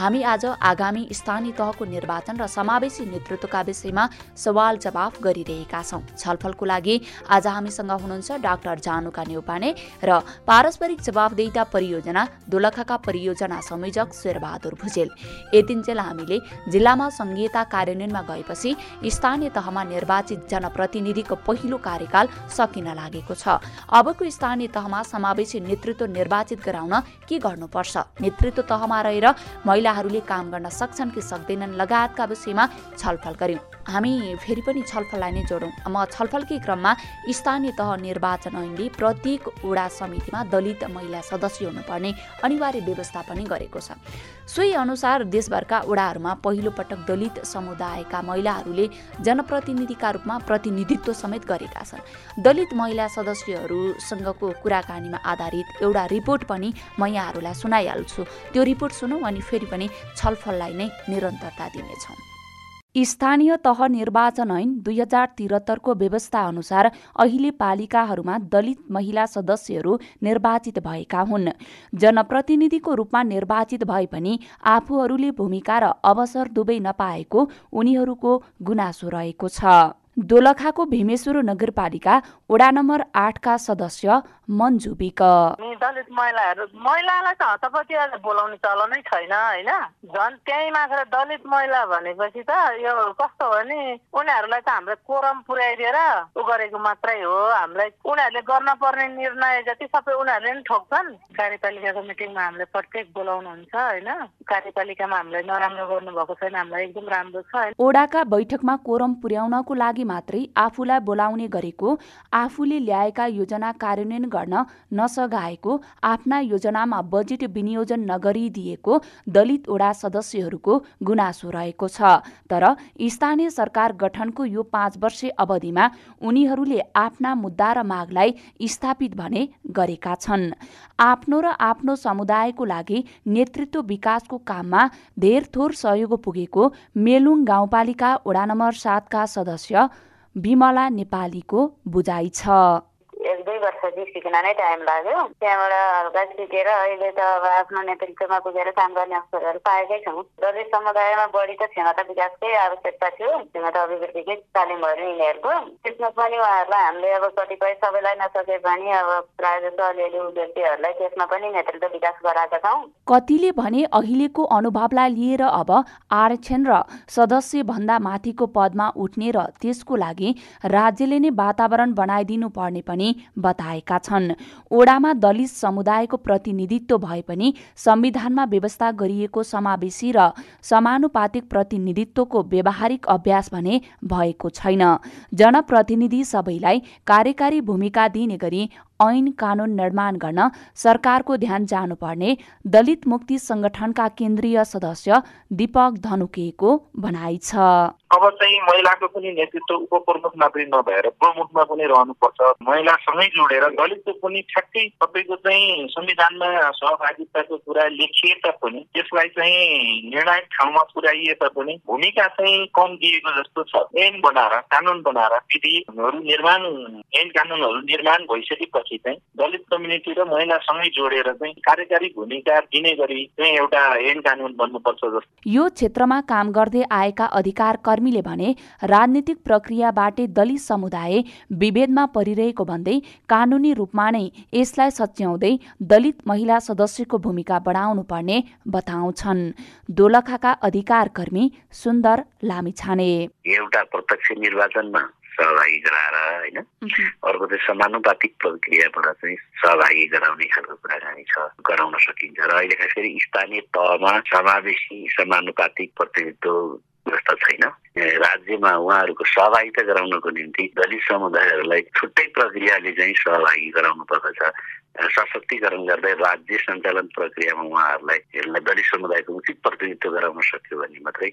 हामी आज आगामी स्थानीय तहको निर्वाचन र समावेशी नेतृत्वका विषयमा सवाल जवाफ गरिरहेका छौँ। छलफलको लागि आज हामीसँग हुनुहुन्छ डाक्टर जानुका नेउपाने र पारस्परिक जवाफदेता परियोजना दोलखाका परियोजना संयोजक शेरबहादुर भुजेल। यतिन्जेल हामीले जिल्लामा संघीयता कार्यान्वयनमा गएपछि स्थानीय तहमा निर्वाचित जनप्रतिनिधिको पहिलो कार्यकाल सकिन लागेको छ। अबको स्थानीय तहमा समावेशी नेतृत्व निर्वाचित गराउन के गर्नुपर्छ? नेतृत्व तहमा रहेर महिला महिलाहरूले काम गर्न सक्छन् कि सक्दैनन् लगायतका विषयमा छलफल गर्यौँ। हामी फेरि पनि छलफललाई नै जोडौँ। म छलफलकै क्रममा स्थानीय तह निर्वाचन ऐनले प्रत्येक वडा समितिमा दलित महिला सदस्य हुनुपर्ने अनिवार्य व्यवस्था पनि गरेको छ। सोही अनुसार देशभरका वडाहरूमा पहिलो पटक दलित समुदायका महिलाहरूले जनप्रतिनिधिका रूपमा प्रतिनिधित्व समेत गरेका छन्। दलित महिला सदस्यहरूसँगको कुराकानीमा आधारित एउटा रिपोर्ट पनि म यहाँहरूलाई सुनाइहाल्छु। त्यो रिपोर्ट सुनौँ अनि फेरि पनि छलफललाई नै निरन्तरता दिनेछौँ। स्थानीय तह निर्वाचन ऐन दुई हजार त्रिहत्तरको व्यवस्था अनुसार अहिले पालिकाहरूमा दलित महिला सदस्यहरू निर्वाचित भएका हुन्। जनप्रतिनिधिको रूपमा निर्वाचित भए पनि आफूहरूले भूमिका र अवसर दुवै नपाएको उनीहरूको गुनासो रहेको छ। दोलखाको भीमेश्वर नगरपालिका वडा नम्बर आठका सदस्य मन्जु बिक।
दलित महिलाहरू महिलालाई त हतपति बोलाउने चलनै छैन होइन? झन् त्यहीँ मात्र दलित महिला भनेपछि त यो कस्तो हो भने उनीहरूलाई त हामीले कोरम पुर्याइदिएर उ गरेको मात्रै हो। हामीलाई उनीहरूले गर्न पर्ने निर्णय जति सबै उनीहरूले नै ठोक्छन्। कार्यपालिकाको मिटिङमा हामीले प्रत्येक बोलाउनुहुन्छ होइन? कार्यपालिकामा हामीलाई नराम्रो गर्नुभएको छैन हामीलाई एकदम राम्रो छ
ओडाका बैठकमा कोरम पुर्याउनको लागि मात्रै आफूलाई बोलाउने गरेको आफूले ल्याएका योजना कार्यान्वयन गर्न नसघाएको आफ्ना योजनामा बजेट विनियोजन नगरिदिएको दलित ओडा सदस्यहरूको गुनासो रहेको छ। तर स्थानीय सरकार गठनको यो पाँच वर्ष अवधिमा उनीहरूले आफ्ना मुद्दा र मागलाई स्थापित भने गरेका छन्। आफ्नो र आफ्नो समुदायको लागि नेतृत्व विकासको काममा धेर थोर सहयोग पुगेको मेलुङ गाउँपालिका वडा नम्बर सातका सदस्य विमला नेपालीको बुझाइ छ।
एक दुई वर्षदेखि सिक्न नै टाइम लाग्यो। त्यहाँबाट हल्का सिकेर अहिले त अब आफ्नो नेतृत्वमा पुगेर काम गर्ने अवसरहरू पाएकै छौँ। दलित समुदायमा बढी त क्षमता विकासकै आवश्यकता थियो। क्षमता अभिवृद्धिकै तालिमहरू यिनीहरूको। त्यसमा पनि उहाँहरूलाई हामीले अब कतिपय सबैलाई नसके पनि अब प्रायः जस्तो अलिअलि व्यक्तिहरूलाई त्यसमा पनि नेतृत्व विकास गराएका छौँ।
कतिले भने अहिलेको अनुभवलाई लिएर अब आरक्षण र सदस्य भन्दा माथिको पदमा उठ्ने र त्यसको लागि राज्यले नै वातावरण बनाइदिनु पर्ने पनि बताएका छन्। ओडामा दलित समुदायको प्रतिनिधित्व भए पनि संविधानमा व्यवस्था गरिएको समावेशी र समानुपातिक प्रतिनिधित्वको व्यावहारिक अभ्यास भने भएको छैन। जनप्रतिनिधि सबैलाई कार्यकारी भूमिका दिने गरी ऐन कानून निर्माण गर्न सरकारको ध्यान जानुपर्ने दलित मुक्ति संगठनका केन्द्रीय सदस्य दीपक धनुकेको भनाइ छ।
अब चाहिँ महिलाको पनि नेतृत्व उपप्रमुख मात्रै नभएर प्रमुखमा पनि रहनुपर्छ। महिलासँगै जोडेर दलितको पनि ठ्याक्कै तपाईँको चाहिँ संविधानमा सहभागिताको कुरा लेखिए तापनि त्यसलाई चाहिँ निर्णायक ठाउँमा पुर्याइए तापनि भूमिका चाहिँ कम दिएको जस्तो छ। ऐन बनाएर कानुन बनाएर विधिहरू निर्माण ऐन कानुनहरू निर्माण भइसकेपछि भएपछि चाहिँ दलित कम्युनिटी र महिलासँगै जोडेर चाहिँ कार्यकारी भूमिका दिने गरी चाहिँ एउटा ऐन कानुन बन्नुपर्छ जस्तो।
यो क्षेत्रमा काम गर्दै आएका अधिकार कर्मीले भने राजनीतिक प्रक्रियाबाटै दलित समुदाय विभेदमा परिरहेको भन्दै कानुनी रूपमा नै यसलाई सच्याउँदै दलित महिला सदस्यको भूमिका बढाउनु पर्ने बताउँछन्। दोलखाका अधिकार कर्मी सुन्दर लामिछाने।
एउटा प्रत्यक्ष निर्वाचनमा सहभागी गराएर होइन। अर्को चाहिँ समानुपातिक प्रक्रियाबाट चाहिँ सहभागी गराउने खालको कुराकानी छ गराउन सकिन्छ। र अहिले खास गरी स्थानीय तहमा समावेशी समानुपातिक प्रतिनिधित्व व्यवस्था छैन। राज्यमा उहाँहरूको सहभागिता गराउनको निम्ति दलित समुदायहरूलाई छुट्टै प्रक्रियाले चाहिँ सहभागी गराउनु पर्दछ। सशक्तिकरण गर्दै राज्य सञ्चालन प्रक्रियामा उहाँहरूलाई दलित समुदायको उचित प्रतिनिधित्व गराउन सक्यो भने मात्रै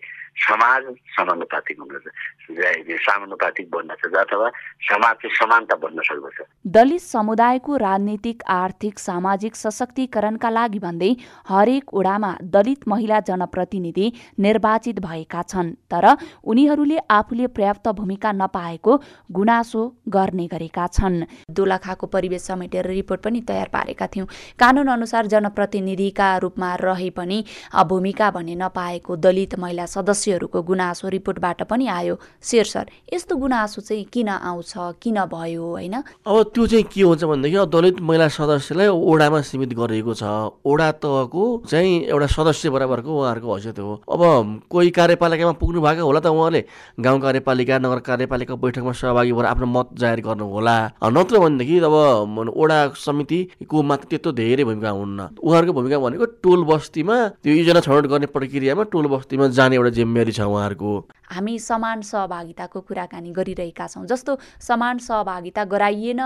समाज समानुपातिक हुँदछ। समानुपातिक बन्नछ अथवा समाज चाहिँ समानता बन्न सक्दछ।
दलित समुदायको राजनीतिक आर्थिक सामाजिक सशक्तिकरणका लागि भन्दै हरेक ओडामा दलित महिला जनप्रतिनिधि निर्वाचित भएका छन् तर उनीहरूले आफूले पर्याप्त भूमिका नपाएको गुनासो गर्ने गरेका छन्। दोलखाको परिवेश समेटेर रिपोर्ट पनि तयार पारेका थियौँ। कानुन अनुसार जनप्रतिनिधिका रूपमा रहे पनि भूमिका भने नपाएको दलित महिला सदस्यहरूको गुनासो रिपोर्टबाट पनि आयो। शेर सर यस्तो गुनासो चाहिँ किन आउँछ किन भयो होइन?
अब त्यो चाहिँ के हुन्छ भनेदेखि दलित महिला सदस्यलाई ओडामा सीमित गरिएको छ। ओडा तहको चाहिँ एउटा सदस्य बराबरको उहाँहरूको हैसियत हो। अब कोही कार्यपालिकामा पुग्नु भएको होला त उहाँले। गाउँ कार्यपालिका नगर कार्यपालिका बैठकमा सहभागी भएर आफ्नो मत जाहेर गर्नु होला नत्र भनेदेखि अब ओडा समिति को मात्र त्यत्रो धेरै भूमिका हुन्न। उहाँहरूको भूमिका भनेको टोल बस्तीमा त्यो योजना छनौट गर्ने प्रक्रियामा टोल बस्तीमा जाने एउटा जिम्मेवारी छ उहाँहरूको।
हामी समान सहभागिताको कुराकानी गरिरहेका छौँ। जस्तो समान सहभागिता गराइएन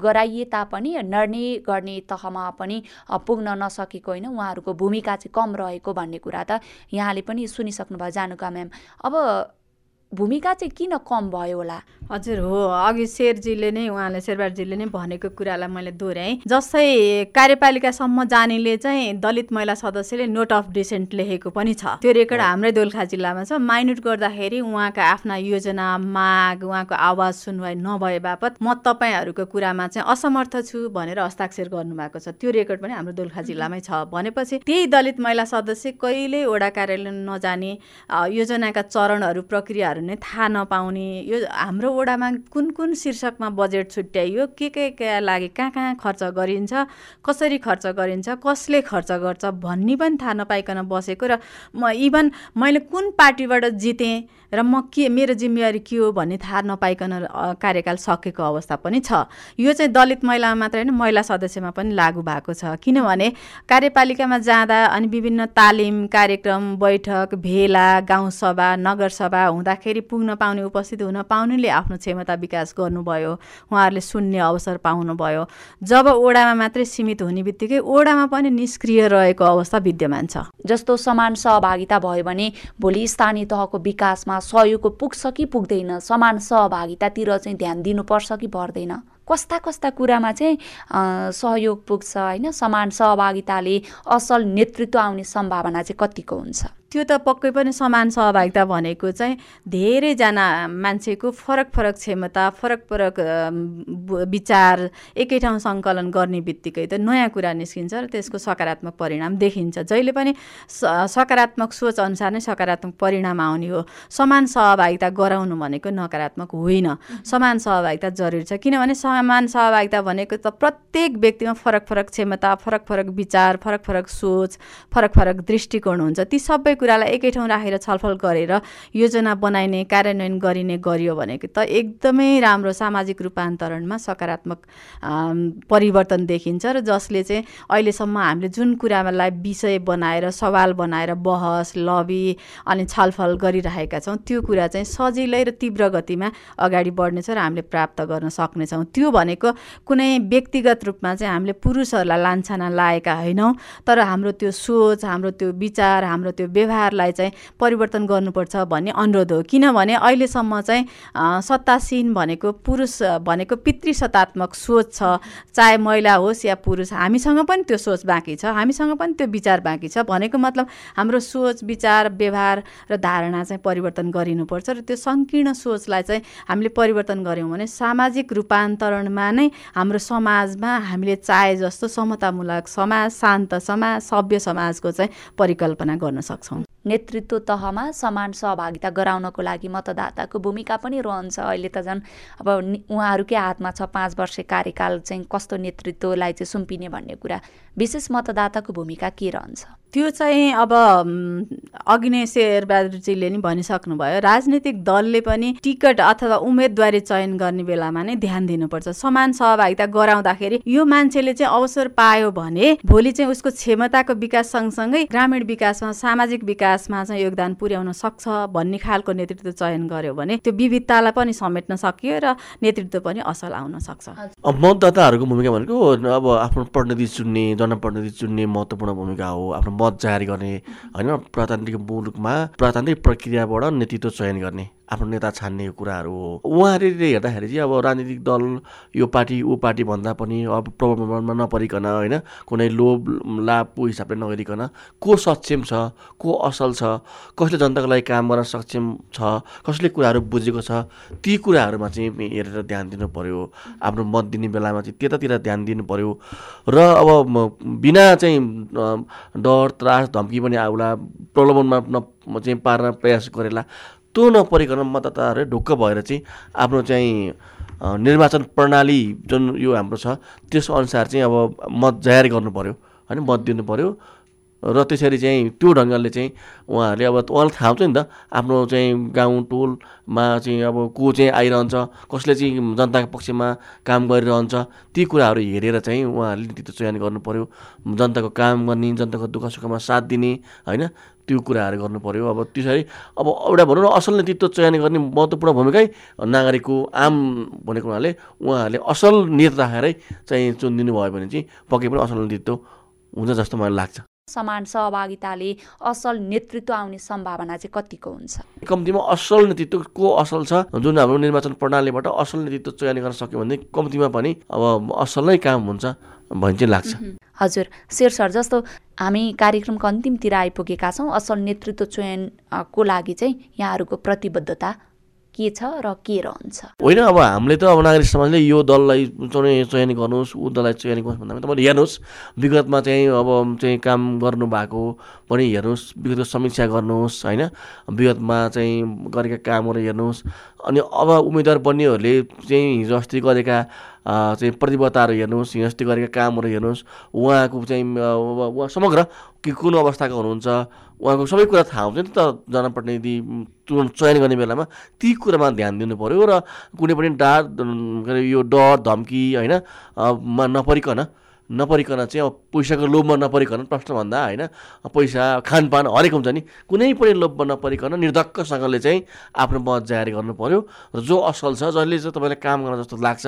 गराइए तापनि निर्णय गर्ने तहमा पनि पुग्न नसकेको होइन। उहाँहरूको भूमिका चाहिँ कम रहेको भन्ने कुरा त यहाँले पनि सुनिसक्नुभयो जानुका म्याम। अब भूमिका चाहिँ किन कम भयो होला?
हजुर हो। अघि शेरजीले नै उहाँले शेरबारजीले नै भनेको कुरालाई मैले दोहोऱ्याएँ। जस्तै कार्यपालिकासम्म जानेले चाहिँ दलित महिला सदस्यले नोट अफ डिसेन्ट लेखेको पनि छ। त्यो रेकर्ड हाम्रै दोलखा जिल्लामा छ। माइन्युट गर्दाखेरि उहाँका आफ्ना योजना माग उहाँको आवाज सुनवाई नभए बापत म तपाईँहरूको कुरामा चाहिँ असमर्थ छु भनेर हस्ताक्षर गर्नुभएको छ। त्यो रेकर्ड पनि हाम्रो दोलखा जिल्लामै छ। भनेपछि त्यही दलित महिला सदस्य कहिल्यै वडा कार्यालय नजाने योजनाका चरणहरू प्रक्रियाहरू नै थाहा नपाउने यो हाम्रो वडामा कुन कुन शीर्षकमा बजेट छुट्याइयो के के के लागि कहाँ कहाँ खर्च गरिन्छ कसरी खर्च गरिन्छ कसले खर्च गर्छ भन्ने पनि थाहा नपाइकन बसेको र म इभन मैले कुन पार्टीबाट जितेँ र म के मेरो जिम्मेवारी के हो भन्ने थाहा नपाइकन कार्यकाल सकेको अवस्था पनि छ। यो चाहिँ दलित महिलामा मात्र होइन महिला सदस्यमा पनि लागू भएको छ। किनभने कार्यपालिकामा जाँदा अनि विभिन्न तालिम कार्यक्रम बैठक भेला गाउँसभा नगरसभा हुँदाखेरि पुग्न पाउने उपस्थित हुन पाउनेले आफ्नो क्षमता विकास गर्नुभयो। उहाँहरूले सुन्ने अवसर पाउनुभयो। जब ओडामा मात्रै सीमित हुने बित्तिकै ओडामा पनि निष्क्रिय रहेको अवस्था विद्यमान छ।
जस्तो समान सहभागिता भयो भने भोलि स्थानीय तहको विकासमा सहयोगको पुग्छ कि पुग्दैन? समान सहभागितातिर चाहिँ ध्यान दिनुपर्छ कि पर्दैन? कस्ता कस्ता कुरामा चाहिँ सहयोग पुग्छ होइन? समान सहभागिताले असल नेतृत्व आउने सम्भावना चाहिँ कतिको हुन्छ?
त्यो त पक्कै पनि समान सहभागिता भनेको चाहिँ धेरैजना मान्छेको फरक फरक क्षमता फरक फरक विचार एकै ठाउँ सङ्कलन गर्ने बित्तिकै त नयाँ कुरा निस्किन्छ र त्यसको सकारात्मक परिणाम देखिन्छ। जहिले पनि सकारात्मक सोच अनुसार नै सकारात्मक परिणाम आउने हो। समान सहभागिता गराउनु भनेको नकारात्मक होइन। समान सहभागिता जरुरी छ। किनभने समान सहभागिता भनेको त प्रत्येक व्यक्तिमा फरक फरक क्षमता फरक फरक विचार फरक फरक सोच फरक फरक दृष्टिकोण हुन्छ। ती सबै कुरालाई एकै ठाउँ राखेर छलफल गरेर योजना बनाइने कार्यान्वयन गरिने गरियो भनेको त एकदमै राम्रो सामाजिक रूपान्तरणमा सकारात्मक परिवर्तन देखिन्छ र जसले चाहिँ अहिलेसम्म हामीले जुन कुरालाई विषय बनाएर सवाल बनाएर बहस लबी अनि छलफल गरिरहेका छौँ त्यो कुरा चाहिँ सजिलै र तीव्र गतिमा अगाडि बढ्नेछ र हामीले प्राप्त गर्न सक्नेछौँ। त्यो भनेको कुनै व्यक्तिगत रूपमा चाहिँ हामीले पुरुषहरूलाई लान्छना लाएका होइनौँ तर हाम्रो त्यो सोच हाम्रो त्यो विचार हाम्रो त्यो व्यवहार व्यवहारलाई चाहिँ परिवर्तन गर्नुपर्छ भन्ने अनुरोध हो। किनभने अहिलेसम्म चाहिँ सत्तासीन भनेको पुरुष भनेको पितृसत्तात्मक सोच छ। चाहे महिला होस् या पुरुष हामीसँग पनि त्यो सोच बाँकी छ हामीसँग पनि त्यो विचार बाँकी छ भनेको मतलब हाम्रो सोच विचार व्यवहार र धारणा चाहिँ परिवर्तन गरिनुपर्छ र त्यो सङ्कीर्ण सोचलाई चाहिँ हामीले परिवर्तन गऱ्यौँ भने सामाजिक रूपान्तरणमा नै हाम्रो समाजमा हामीले चाहे जस्तो समतामूलक समाज शान्त समाज सभ्य समाजको चाहिँ परिकल्पना गर्न सक्छौँ।
नेतृत्व तहमा समान सहभागिता गराउनको लागि मतदाताको भूमिका पनि रहन्छ। अहिले त झन् अब उहाँहरूकै हातमा छ पाँच वर्ष कार्यकाल चाहिँ कस्तो नेतृत्वलाई चाहिँ सुम्पिने भन्ने कुरा। विशेष मतदाताको भूमिका के रहन्छ?
त्यो चाहिँ अब अघि नै शेरबहादुरजीले नि भनिसक्नुभयो। राजनीतिक दलले पनि टिकट अथवा उम्मेदवारी चयन गर्ने बेलामा नै ध्यान दिनुपर्छ। समान सहभागिता गराउँदाखेरि यो मान्छेले चाहिँ अवसर पायो भने भोलि चाहिँ उसको क्षमताको विकास सँगसँगै ग्रामीण विकासमा सामाजिक विकासमा चाहिँ योगदान पुर्याउन सक्छ भन्ने खालको नेतृत्व चयन गर्यो भने त्यो विविधतालाई पनि समेट्न सकियो र नेतृत्व पनि असल आउन सक्छ।
मतदाताहरूको भूमिका भनेको अब आफ्नो प्रतिनिधि चुन्ने जनप्रतिनिधि चुन्ने महत्त्वपूर्ण भूमिका हो। आफ्नो मत जारी गर्ने होइन? प्रजातान्त्रिक मुलुकमा प्रजातान्त्रिक प्रक्रियाबाट नेतृत्व चयन गर्ने। आफ्नो नेता छान्ने कुराहरू हो। उहाँहरूले हेर्दाखेरि चाहिँ अब राजनीतिक दल यो पार्टी ऊ पार्टी भन्दा पनि अब प्रलोभनमा नपरिकन होइन कुनै लोभ लाभको हिसाबले नगरिकन को सक्षम छ को असल छ कसले जनताको लागि काम गर्न सक्षम छ कसले कुराहरू बुझेको छ ती कुराहरूमा चाहिँ हेरेर ध्यान दिनु पऱ्यो आफ्नो मत दिने बेलामा चाहिँ त्यतातिर ध्यान दिनु पऱ्यो र अब बिना चाहिँ डर त्रास धम्की पनि आउला प्रलोभनमा न चाहिँ पार्न प्रयास गरेला। त्यो नपरिकन मतदाताहरू ढुक्क भएर चाहिँ आफ्नो चाहिँ निर्वाचन प्रणाली जुन यो हाम्रो छ त्यसअनुसार चाहिँ अब मत जाहेर गर्नु पऱ्यो होइन? मत दिनु पऱ्यो र त्यसरी चाहिँ त्यो ढङ्गले चाहिँ उहाँहरूले अब उहाँलाई थाहा हुन्छ नि त आफ्नो चाहिँ गाउँ टोलमा चाहिँ अब को चाहिँ आइरहन्छ कसले चाहिँ जनताको पक्षमा काम गरिरहन्छ ती कुराहरू हेरेर चाहिँ उहाँहरूले नेतृत्व चयन पऱ्यो जनताको काम गर्ने जनताको दुःख सुखमा साथ दिने होइन त्यो कुराहरू गर्नु पऱ्यो अब त्यसरी अब एउटा भनौँ न असल नेतृत्व चयन गर्ने महत्त्वपूर्ण भूमिकै नागरिकको आम भनेको हुनाले उहाँहरूले असल नेता राखेरै चाहिँ चुनिदिनु भयो भने चाहिँ पक्कै पनि असल नेतृत्व हुन्छ जस्तो मलाई लाग्छ।
समान सहभागिताले असल नेतृत्व आउने सम्भावना चाहिँ कतिको हुन्छ?
कम्तीमा असल नेतृत्व को असल छ। जुन हाम्रो निर्वाचन प्रणालीबाट असल नेतृत्व चयन गर्न सक्यो भने कम्तीमा पनि अब असल नै काम हुन्छ भन्ने चाहिँ लाग्छ।
हजुर शेर सर जस्तो हामी कार्यक्रमको अन्तिमतिर आइपुगेका छौँ असल नेतृत्व चयनको लागि चाहिँ यहाँहरूको प्रतिबद्धता के छ र के रहन्छ?
होइन अब हामीले त अब नागरिक समाजले यो दललाई चयन गर्नुहोस् ऊ दललाई चयन गर्नुहोस् भन्दा तपाईँले हेर्नुहोस् विगतमा चाहिँ अब चाहिँ काम गर्नुभएको पनि हेर्नुहोस् विगतको समीक्षा गर्नुहोस् होइन? विगतमा चाहिँ गरेका कामहरू हेर्नुहोस् अनि अब उम्मेदवार बन्नेहरूले चाहिँ हिजो अस्ति गरेका चाहिँ प्रतिबद्धताहरू हेर्नुहोस् हिजो अस्ति गरेका कामहरू हेर्नुहोस् उहाँको चाहिँ समग्र कि कुन अवस्थाको हुनुहुन्छ उहाँको सबै कुरा थाहा हुन्छ नि त जनप्रतिनिधि चयन गर्ने बेलामा ती कुरामा ध्यान दिनु पऱ्यो र कुनै पनि डार यो डर धम्की होइन नपरिकन नपरिकन चाहिँ अब पैसाको लोभमा नपरिकन प्रश्न भन्दा होइन पैसा खानपान हरेक हुन्छ नि कुनै पनि लोभमा नपरिकन निर्धक्कसँगले चाहिँ आफ्नो मत जाहेर गर्नु पऱ्यो र जो असल छ जसले चाहिँ तपाईँलाई काम गर्न जस्तो लाग्छ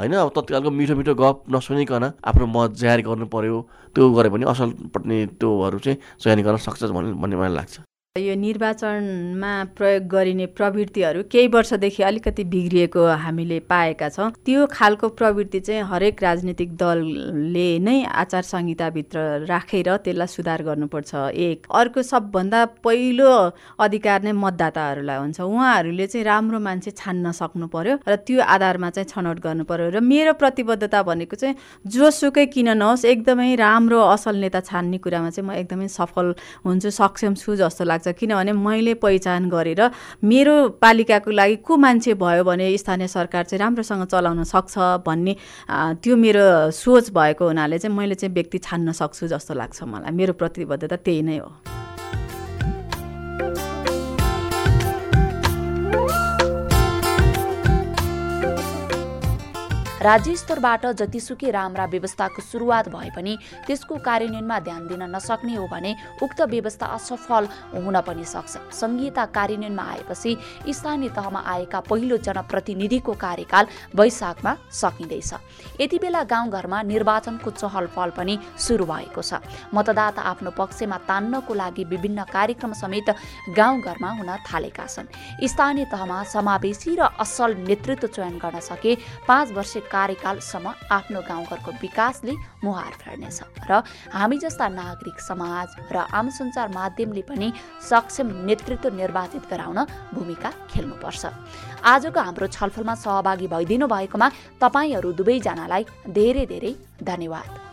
होइन अब तत्कालको मिठो मिठो गफ नसुनिकन आफ्नो मत जाहेर गर्नु पऱ्यो त्यो गऱ्यो भने असल पट्ने त्योहरू चाहिँ चयन गर्न सक्छ भन्ने भन्ने मलाई लाग्छ।
यो निर्वाचनमा प्रयोग गरिने प्रवृत्तिहरू केही वर्षदेखि अलिकति बिग्रिएको हामीले पाएका छौँ। त्यो खालको प्रवृत्ति चाहिँ हरेक राजनीतिक दलले नै आचार संहिताभित्र राखेर त्यसलाई सुधार गर्नुपर्छ। एक अर्को सबभन्दा पहिलो अधिकार नै मतदाताहरूलाई हुन्छ। उहाँहरूले चाहिँ राम्रो मान्छे छान्न सक्नु पर्यो र त्यो आधारमा चाहिँ छनौट गर्नु पर्यो र मेरो प्रतिबद्धता भनेको चाहिँ जोसुकै किन नहोस् एकदमै राम्रो असल नेता छान्ने कुरामा चाहिँ म एकदमै सफल हुन्छु सक्षम छु जस्तो लाग्छ। लाग्छ। किनभने मैले पहिचान गरेर मेरो पालिकाको लागि को मान्छे भयो भने स्थानीय सरकार चाहिँ राम्रोसँग चलाउन सक्छ भन्ने त्यो मेरो सोच भएको हुनाले चाहिँ मैले चाहिँ व्यक्ति छान्न सक्छु जस्तो लाग्छ मलाई। मेरो प्रतिबद्धता त्यही नै हो।
राज्य स्तरबाट जतिसुकै राम्रा व्यवस्थाको सुरुवात भए पनि त्यसको कार्यान्वयनमा ध्यान दिन नसक्ने हो भने उक्त व्यवस्था असफल हुन पनि सक्छ। संहिता कार्यान्वयनमा आएपछि स्थानीय तहमा आएका पहिलो जनप्रतिनिधिको कार्यकाल वैशाखमा सकिँदैछ। यति बेला गाउँघरमा निर्वाचनको चहल पहल पनि सुरु भएको छ। मतदाता आफ्नो पक्षमा तान्नको लागि विभिन्न कार्यक्रम समेत गाउँघरमा हुन थालेका छन्। स्थानीय तहमा समावेशी र असल नेतृत्व चयन गर्न सके पाँच वर्ष कार्यकालसम्म आफ्नो गाउँघरको विकासले मुहार फेर्नेछ र हामी जस्ता नागरिक समाज र आम सञ्चार माध्यमले पनि सक्षम नेतृत्व निर्वाचित गराउन भूमिका खेल्नुपर्छ। आजको हाम्रो छलफलमा सहभागी भइदिनु भएकोमा तपाईँहरू दुवैजनालाई धेरै धेरै धन्यवाद।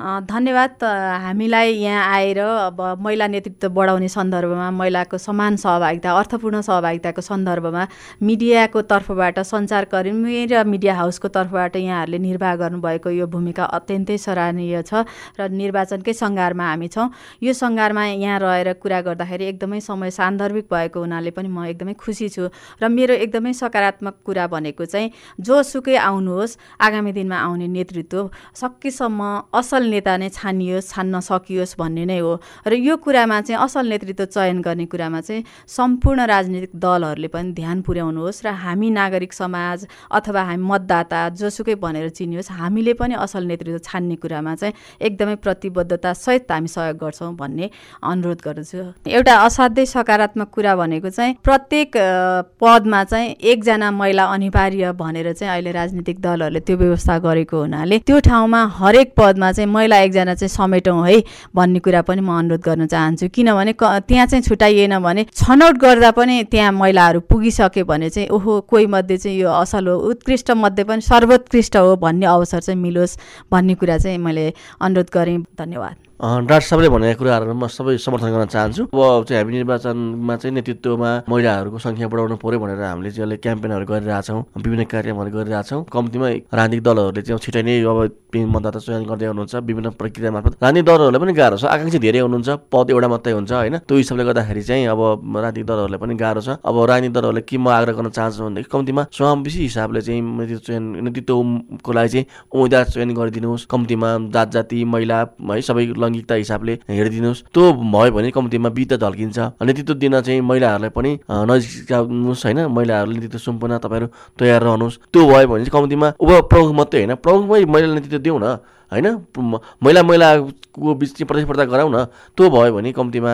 धन्यवाद हामीलाई यहाँ आएर अब महिला नेतृत्व बढाउने सन्दर्भमा महिलाको समान सहभागिता अर्थपूर्ण सहभागिताको सन्दर्भमा मिडियाको तर्फबाट सञ्चारकर्मी र मिडिया हाउसको तर्फबाट यहाँहरूले निर्वाह गर्नुभएको यो भूमिका अत्यन्तै सराहनीय छ र निर्वाचनकै सङ्घारमा हामी छौँ। यो सङ्घारमा यहाँ रहेर कुरा गर्दाखेरि एकदमै समय सान्दर्भिक भएको हुनाले पनि म एकदमै खुसी छु र मेरो एकदमै सकारात्मक कुरा भनेको चाहिँ जोसुकै आउनुहोस् आगामी दिनमा आउने नेतृत्व सकेसम्म असल नेता नै छानियोस् छान्न सकियोस् भन्ने नै हो। र यो कुरामा चाहिँ असल नेतृत्व चयन गर्ने कुरामा चाहिँ सम्पूर्ण राजनीतिक दलहरूले पनि ध्यान पुर्याउनुहोस् र हामी नागरिक समाज अथवा हामी मतदाता जोसुकै भनेर चिनियोस् हामीले पनि असल नेतृत्व छान्ने कुरामा चाहिँ एकदमै प्रतिबद्धता सहित हामी सहयोग गर्छौँ भन्ने अनुरोध गर्दछु। एउटा असाध्यै सकारात्मक कुरा भनेको चाहिँ प्रत्येक पदमा चाहिँ एकजना महिला अनिवार्य भनेर चाहिँ अहिले राजनीतिक दलहरूले त्यो व्यवस्था गरेको हुनाले त्यो ठाउँमा हरेक पदमा चाहिँ महिला एकजना चाहिँ समेटौँ है भन्ने कुरा पनि म अनुरोध गर्न चाहन्छु। किनभने त्यहाँ चाहिँ छुट्याइएन भने छनौट गर्दा पनि त्यहाँ महिलाहरू पुगिसक्यो भने चाहिँ ओहो कोही मध्ये चाहिँ यो असल हो उत्कृष्ट मध्ये पनि सर्वोत्कृष्ट हो भन्ने अवसर चाहिँ मिलोस् भन्ने कुरा चाहिँ मैले अनुरोध गरेँ। धन्यवाद।
डाक्टर साहबले भनेका कुराहरूमा म सबै समर्थन गर्न चाहन्छु। अब चाहिँ हामी निर्वाचनमा चाहिँ नेतृत्वमा महिलाहरूको सङ्ख्या बढाउनु पऱ्यो भनेर हामीले चाहिँ अहिले क्याम्पेनहरू गरिरहेछौँ विभिन्न कार्यक्रमहरू गरिरहेछौँ। कम्तीमा राजनीतिक दलहरूले चाहिँ छिटै नै अब मतदाता चयन गर्दै हुनुहुन्छ विभिन्न प्रक्रिया मार्फत। राजनीतिक दलहरूलाई पनि गाह्रो छ आकाङ्क्षी धेरै हुनुहुन्छ पद एउटा मात्रै हुन्छ होइन? त्यो हिसाबले गर्दाखेरि चाहिँ अब राजनीतिक दलहरूलाई पनि गाह्रो छ। अब राजनीतिक दलहरूले के म आग्रह गर्न चाहन्छु भनेदेखि कम्तीमा समावेशी हिसाबले चाहिँ नेतृत्व चयन नेतृत्वको लागि चाहिँ उम्मेदवार चयन गरिदिनुहोस्। कम्तीमा जात जाति महिला है सबै लैङ्गिकता हिसाबले हेरिदिनुहोस्। त्यो भयो भने कम्तीमा बित झल्किन्छ नेतृत्व दिन चाहिँ महिलाहरूलाई पनि नजिकाउनुहोस् होइन। महिलाहरूले नेतृत्व सुम्पन तपाईँहरू तयार रहनुहोस्। त्यो भयो भने चाहिँ कम्तीमा उप प्रमुख मात्रै होइन। प्रमुखमै महिला नेतृत्व दिउँ न होइन महिला महिलाको बिच चाहिँ प्रतिस्पर्धा गराउँ न त्यो भयो भने कम्तीमा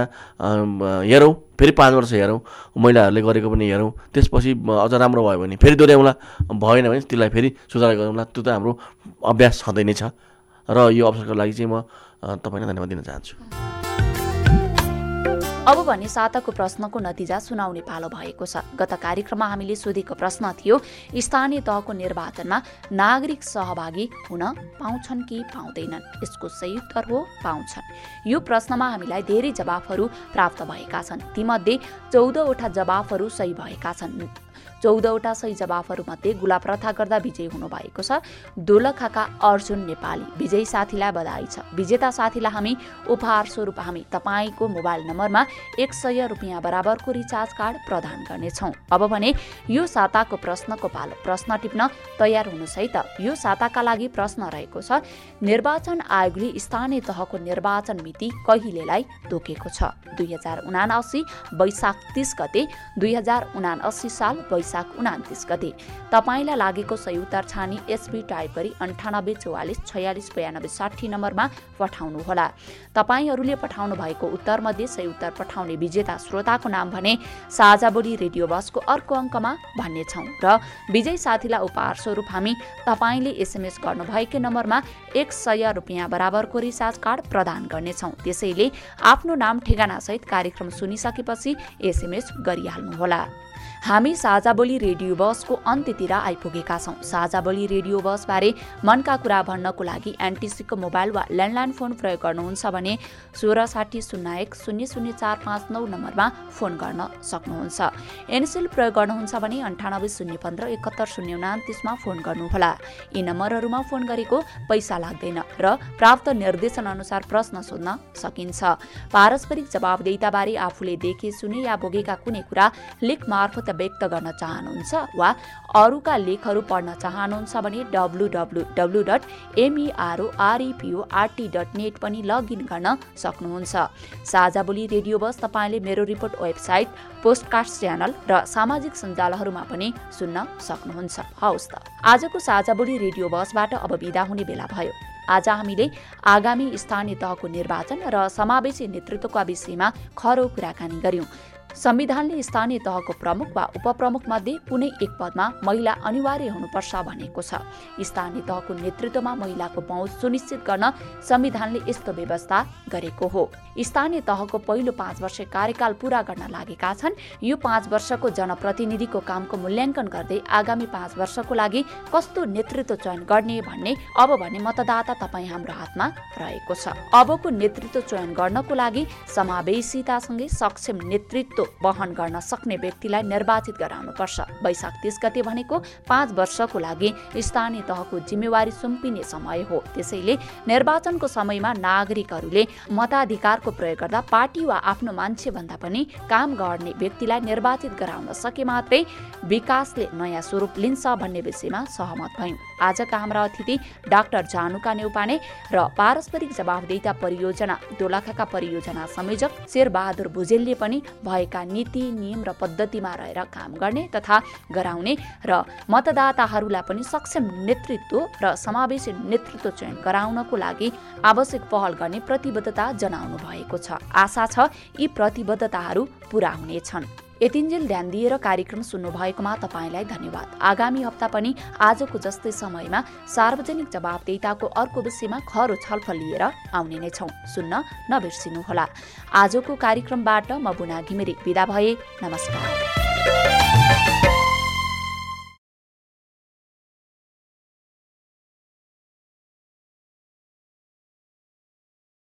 हेरौँ। फेरि पाँच वर्ष हेरौँ। महिलाहरूले गरेको पनि हेरौँ। त्यसपछि अझ राम्रो भयो भने फेरि दोहोऱ्याउँला। भएन भने त्यसलाई फेरि सुधार गरौँला। त्यो त हाम्रो अभ्यास छँदै नै छ। र यो अवसरको लागि चाहिँ म तपाईँलाई धन्यवाद दिन चाहन्छु।
अब भने साताको प्रश्नको नतिजा सुनाउने पालो भएको छ। गत कार्यक्रममा हामीले सोधेको प्रश्न थियो स्थानीय तहको निर्वाचनमा नागरिक सहभागी हुन पाउँछन् कि पाउँदैनन्? यसको सही उत्तर हो पाउँछन्। यो प्रश्नमा हामीलाई धेरै जवाफहरू प्राप्त भएका छन्। तीमध्ये चौधवटा जवाफहरू सही भएका छन्। चौधवटा सही जवाफहरूमध्ये गुलाब प्रथा गर्दा विजयी हुनुभएको छ। दोलखाका अर्जुन नेपाली विजयी साथीलाई बधाई छ। विजेता साथीलाई हामी उपहार स्वरूप हामी तपाईँको मोबाइल नम्बरमा एक सय रुपियाँ बराबरको रिचार्ज कार्ड प्रदान गर्नेछौँ। अब भने यो साताको प्रश्नको पालो प्रश्न टिप्न तयार हुनुहोस् है त यो साताका लागि प्रश्न रहेको छ निर्वाचन आयोगले स्थानीय तहको निर्वाचन मिति कहिलेलाई तोकेको छ? दुई हजार उनासी वैशाख तिस गते दुई हजार उनासी साल वैशाख वैशाख उनातिस गते। तपाईँलाई लागेको सही उत्तर छानी एसबी टाइप गरी अन्ठानब्बे चौवालिस छयालिस बयानब्बे साठी नम्बरमा पठाउनुहोला। तपाईँहरूले पठाउनु भएको उत्तरमध्ये सही उत्तर पठाउने विजेता श्रोताको नाम भने साझा बोली रेडियो बसको अर्को अङ्कमा भन्नेछौँ र विजय साथीलाई उपहार स्वरूप हामी तपाईँले एसएमएस गर्नुभएकै नम्बरमा एक सय रुपियाँ बराबरको रिचार्ज कार्ड प्रदान गर्नेछौँ। त्यसैले आफ्नो नाम ठेगानासहित कार्यक्रम सुनिसकेपछि एसएमएस गरिहाल्नुहोला। हामी साझा बोली रेडियो बसको अन्त्यतिर आइपुगेका छौँ। साझा बोली रेडियो बसबारे मनका कुरा भन्नको लागि एनटिसीको मोबाइल वा ल्यान्डलाइन फोन प्रयोग गर्नुहुन्छ भने सोह्र साठी शून्य एक शून्य शून्य चार पाँच नौ नम्बरमा फोन गर्न सक्नुहुन्छ। एनसेल प्रयोग गर्नुहुन्छ भने अन्ठानब्बे शून्य पन्ध्र एकहत्तर शून्य उनातिसमा फोन गर्नुहोला। यी नम्बरहरूमा फोन गरेको पैसा लाग्दैन र प्राप्त निर्देशन अनुसार प्रश्न सोध्न सकिन्छ। पारस्परिक जवाबदेताबारे आफूले देखे सुने या बोगेका कुनै कुरा लेख मार्फत व्यक्त गर्न चाहनुहुन्छ वा अरूका लेखहरू पढ्न चाहनुहुन्छ भने W W W dot MEROREPORT dot net पनि लगइन गर्न सक्नुहुन्छ। साझा बोली रेडियो बस तपाईँले मेरो रिपोर्ट वेबसाइट पोस्टकास्ट च्यानल र सामाजिक सञ्जालहरूमा पनि सुन्न सक्नुहुन्छ। हवस् त। आजको साझा बोली रेडियो बसबाट अब बिदा हुने बेला भयो। आज हामीले आगामी स्थानीय तहको निर्वाचन र समावेशी नेतृत्वका विषयमा खरो कुराकानी गर्यौं संविधानले स्थानीय तहको प्रमुख वा उपप्रमुख मध्ये कुनै एक पदमा महिला अनिवार्य हुनुपर्छ भनेको छ। स्थानीय तहको नेतृत्वमा महिलाको पहुँच सुनिश्चित गर्न संविधानले यस्तो व्यवस्था गरेको हो। स्थानीय तहको पहिलो पाँच वर्ष कार्यकाल पूरा गर्न लागेका छन्। यो पाँच वर्षको जनप्रतिनिधिको कामको मूल्याङ्कन गर्दै आगामी पाँच वर्षको लागि कस्तो नेतृत्व चयन गर्ने भन्ने अब भने मतदाता तपाईँ हाम्रो हातमा रहेको छ। अबको नेतृत्व चयन गर्नको लागि समावेशितासँगै सक्षम नेतृत्व वहन गर्न सक्ने व्यक्तिलाई निर्वाचित गराउनुपर्छ। वैशाख तिस गते भनेको पाँच वर्षको लागि स्थानीय तहको जिम्मेवारी सुम्पिने समय हो। त्यसैले निर्वाचनको समयमा नागरिकहरूले मताधिकारको प्रयोग गर्दा पार्टी वा आफ्नो मान्छे भन्दा पनि काम गर्ने व्यक्तिलाई निर्वाचित गराउन सके मात्रै विकासले नयाँ स्वरूप लिन्छ भन्ने विषयमा सहमत भयौँ आजका हाम्रा अतिथि डाक्टर जानुका नेउपाने र पारस्परिक जवाबदेता परियोजना दोलखाका परियोजना संयोजक शेरबहादुर भुजेलले पनि भएका नीति नियम र पद्धतिमा रहेर काम गर्ने तथा गराउने र मतदाताहरूलाई पनि सक्षम नेतृत्व र समावेशी नेतृत्व चयन गराउनको लागि आवश्यक पहल गर्ने प्रतिबद्धता जनाउनु भएको छ। आशा छ यी प्रतिबद्धताहरू पूरा हुनेछन्। यतिन्जेल ध्यान दिएर कार्यक्रम सुन्नुभएकोमा तपाईँलाई धन्यवाद। आगामी हप्ता पनि आजको जस्तै समयमा सार्वजनिक जवाबदेताको अर्को विषयमा खरो छलफल लिएर आउने नै छौँ। सुन्न नबिर्सिनुहोला। आजको कार्यक्रमबाट म बुना घिमिरे विदा भए नमस्कार।